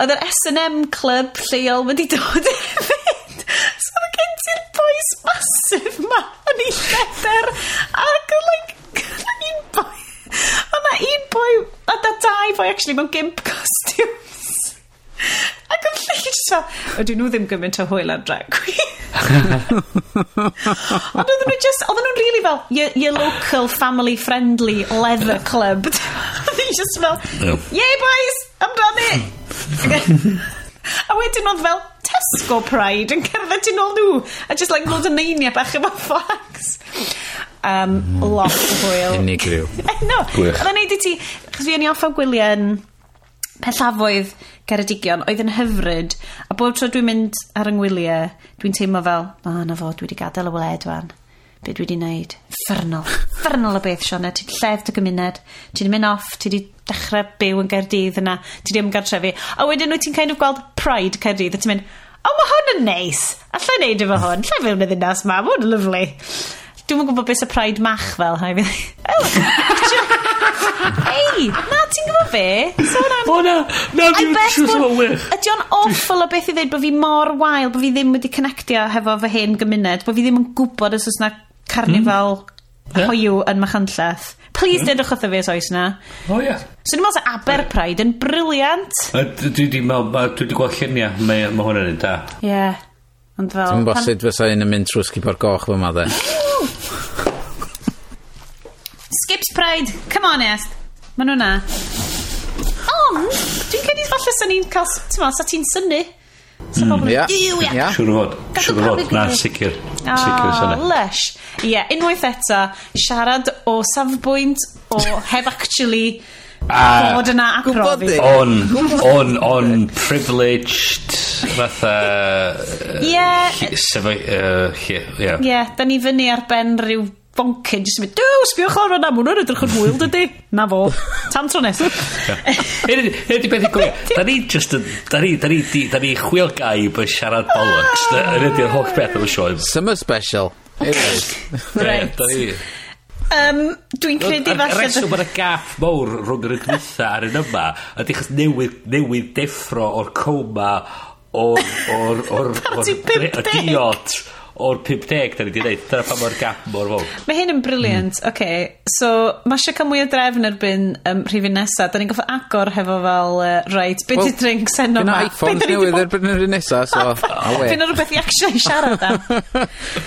oedd yr S&M club lleol wedi dod [laughs] hefyd. so oedd gen ti'r boys masif ma, yn ei lleder, ac yn like, [laughs] un boi, oedd na un boi, a da dau boi actually mewn gimp costumes. Ac yn lleisio, ydyn nhw ddim gymaint o hwyl ar drag queen. Ond oedden nhw just, oedden nhw'n really fel, your, your local family friendly leather club. oedden just fel, yay boys, I'm done it. a wedyn oedd fel Tesco Pride yn cerdded yn ôl nhw. A just like load o neiniau bach efo flags. Um. Lot o hwyl. Unigryw. [laughs] no, Gwych. Oedden neud i ti, chos fi yn i offa gwyliau yn pellafoedd Ceredigion oedd yn hyfryd a bob tro dwi'n mynd ar yng ngwyliau dwi'n teimlo fel o oh, na fo dwi wedi gadael y wled wan. Be dwi wedi wneud ffernol. Ffernol o beth Sione. Ti wedi lledd dy gymuned. Ti wedi mynd off. Ti wedi dechrau byw yn Gerdydd yna. Ti wedi ymgartrefu a wedyn wyt ti'n kind of gweld pride Cerdydd a ti'n mynd o mae hwn yn neis. Allai neud efo hwn. Lle fewn y ddinas ma? Mae hwn yn lyflu Dwi'n gwybod beth y pride mach fel, hai fi. [laughs] [laughs] Ei, na, ti'n gwybod be? Sôn am... O na, na, dwi'n siŵr sy'n wych. Ydy o'n awful o beth i ddweud bod fi mor wael, bod fi ddim wedi connectio hefo fy hen gymuned, bod fi ddim yn gwybod os oes na carnifal mm. hoiw yn Machynlleth. Please mm. dedwch wrtho fi os oes na. O oh, ie. Yeah. So dwi'n meddwl se Aberpride yn briliant. Dwi wedi gweld lluniau, mae hwn yn un da. Ie. Yeah. Ond fel... Dwi'n bosib fysa un yn mynd trwy sgipor goch fy ma dde. [laughs] Skips Pride, come on est. Maen nhw'na. Ond, dwi'n credu falle sy'n ni'n cael, ti'n ma, sa ti'n syni. Sa pobl ia. "Ew, ia." Ia. Siwr o fod. Gadw Siwr o fod. Na, pawb yn- sicr. Sicr, Ah, lush. Ie, yeah, unwaith eto, siarad o safbwynt o heb actually Ah. bod yna ac Gwbod profi. di. On, on, on, privileged, fatha... Ie, Sefo, ie, ie. yeah, da ni fyny ar ben rhyw boncyn, jyst yn mynd, dw, sbiwch lawr yna, mwyn nhw'n edrych yn hwyl, dydy? Na fo, tan tro nes. Hyn ydi beth i gwybod, da ni just yn, da ni, da ni, da ni chwil gai bod siarad bollocks, yn ydi'r holl beth am y sioe. Summer special. Right. Um, Dwi'n credu falle... Y reswm bod y gap mawr rhwng yr ygnytha ar yn yma ydy chos newydd, newydd deffro o'r coma o'r... o'r... o'r... o'r... o'r... o'r o'r 50 da ni wedi dweud. Dyna pa mor gap mor fawr. Mae hyn yn briliant. Mm. Okay. So, mae eisiau cael mwy o drefn erbyn um, rhifin nesaf. Da ni'n goffa agor hefo fel, uh, right, beth well, i drinks enno ma? Fyna iPhones newydd erbyn yr un nesaf, so... [laughs] Fyna rhywbeth i actually [laughs] siarad am.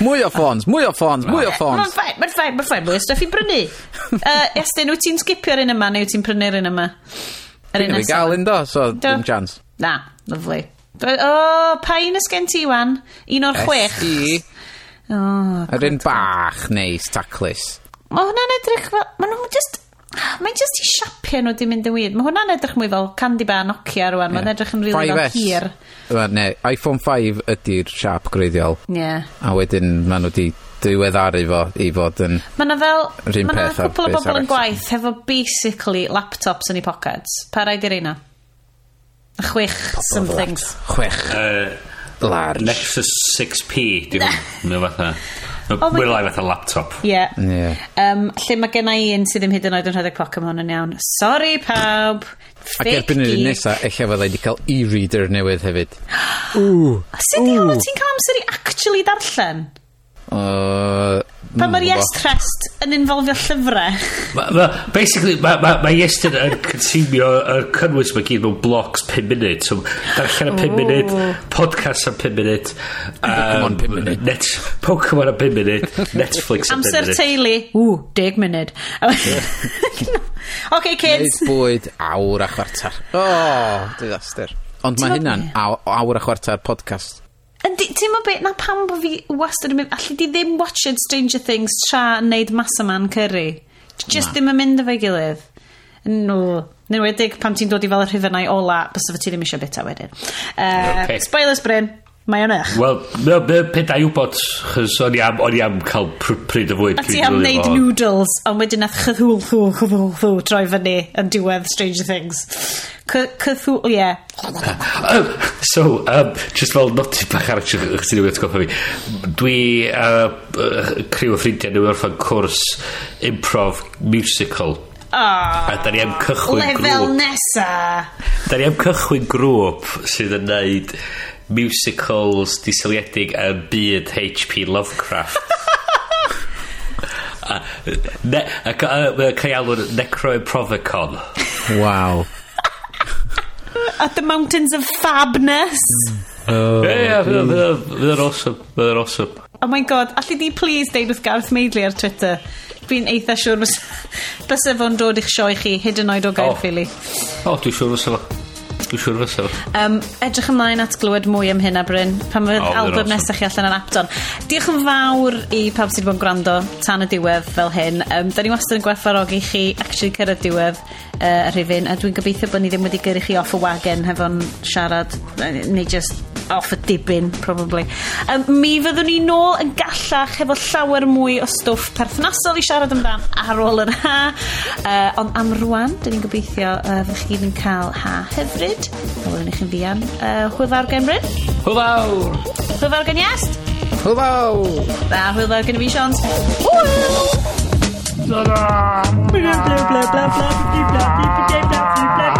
mwy o ffons, mwy o ffons, mwy o ffons. Mae'n ffain, mae'n ffain, mae'n ffain, mwy o stuff i brynu. [laughs] Uh, Estyn, wyt ti'n sgipio'r un yma neu wyt ti'n prynu'r un yma? Yr un nesaf. Dwi'n gael un do, so dim chance. Na, lovely. O, oh, pa un ysgen ti wan? Un o'r chwech? SD. O, oh, Yr un bach neis, taclus. Mae hwnna'n edrych fel... Mae nhw'n just... Mae'n just i siapio nhw di mynd yn wir. Mae hwnna'n edrych mwy fel candy bar Nokia rwan. Yeah. Mae'n edrych yn rili fel hir. Ne, iPhone 5 ydy'r siap greiddiol. Ie. Yeah. A wedyn maen nhw di diweddaru fo i fod yn... Mae yna fel... Mae yna cwpl o bobl yn gwaith hefo basically laptops yn eu pockets. Pa rhaid i reina? Chwech somethings. Chwech. Uh, Large. Nexus 6P, di hwn. [laughs] Mae fatha... Oh Mae'n lai fatha laptop. Ie. Yeah. Yeah. Um, lle mae genna i un sydd ddim hyd yn oed yn rhedeg cloc am hwn yn iawn. Sorry, pawb. Ac erbyn yr un nesaf, eich efo wedi cael e-reader newydd hefyd. Ww. [gasps] Sut i hwnnw ti'n cael amser i actually darllen? Uh, pa mae'r Yes Trust yn involfio llyfrau. Ma, ma, basically, mae ma, ma Yes Trust yn consumio y cynnwys mae gyd mewn blocs 5 munud. So, darllen y 5 munud, podcast am 5 munud. Pokemon 5 munud. Net, Pokemon am 5 munud, Netflix am 5 munud. Amser teulu, ww, 10 munud. [laughs] OK, kids. Neud bwyd awr a chwarter. O, Oh, disaster. Ond mae hynna'n awr a chwarter podcast. Ydy, ti'n mo beth, na pam bod fi wastad yn mynd, allu di ddim watched Stranger Things tra wneud Massaman Curry. Just ddim yn mynd efo'i gilydd. No. Nyn wedig pan ti'n dod i fel y rhyfynau ola, bys fy ti ddim eisiau bita wedyn. Uh, eh, okay. Spoilers, Bryn. Mae o'n eich. Wel, no, no, pethau i wybod, chys o'n i am, o'n i am cael pryd o fwyd. A ti am wneud noodles, ond wedyn nath chythwl, chw, chw, chw, troi fyny yn diwedd Stranger Things. Cythwl, ie. [laughs] Yeah. so, um, just fel noti bach ar chi'ch ti'n newid goffa fi. Dwi, uh, criw o ffrindiau nhw orffan cwrs improv musical. Oh, a da ni am cychwyn grŵp. Lefel nesa. Da ni am cychwyn grŵp sydd yn neud musicals diseliedig y byd H.P. Lovecraft. [laughs] a cael alw'n Necroimprovicon. Wow. At the mountains of fabness. Mm. Oh, yeah, fydd yn awesome. Fydd yn awesome. Oh my god, allu di please deud wrth Gareth Maidley ar Twitter? Fi'n eitha siwr bys, bys efo'n dod i'ch sioe chi, hyd yn oed o gair oh. ffili. O, oh, dwi'n siŵr bys efo. Dwi'n siŵr fysa. Um, edrych ymlaen at glywed mwy am hyn a Bryn, pan fydd oh, album awesome. nesaf chi allan yn Apton. Diolch yn fawr i pawb sydd wedi bod yn gwrando tan y diwedd fel hyn. Um, da ni wastad yn gwerthfarogi chi actually cyrraedd diwedd uh, rhywun, a dwi'n gobeithio bod ni ddim wedi gyrru chi off y wagen hefo'n siarad, neu just off y dibyn, probably. Um, mi fyddwn ni nôl yn gallach hefo llawer mwy o stwff perthnasol i siarad amdan ar ôl yr ha. Uh, ond am rwan, dyn ni'n gobeithio uh, fyddwch chi gyd yn cael ha hyfryd hefyd. A wedyn i chi'n fian. Uh, hwyl fawr gen Bryn. Hwyl fawr. Hwyl fawr gen Iast. Hwyl. A hwyl fawr gen i fi, Sian. Hwyl. Ta-da. Bla bla bla bla bla bla bla bla bla bla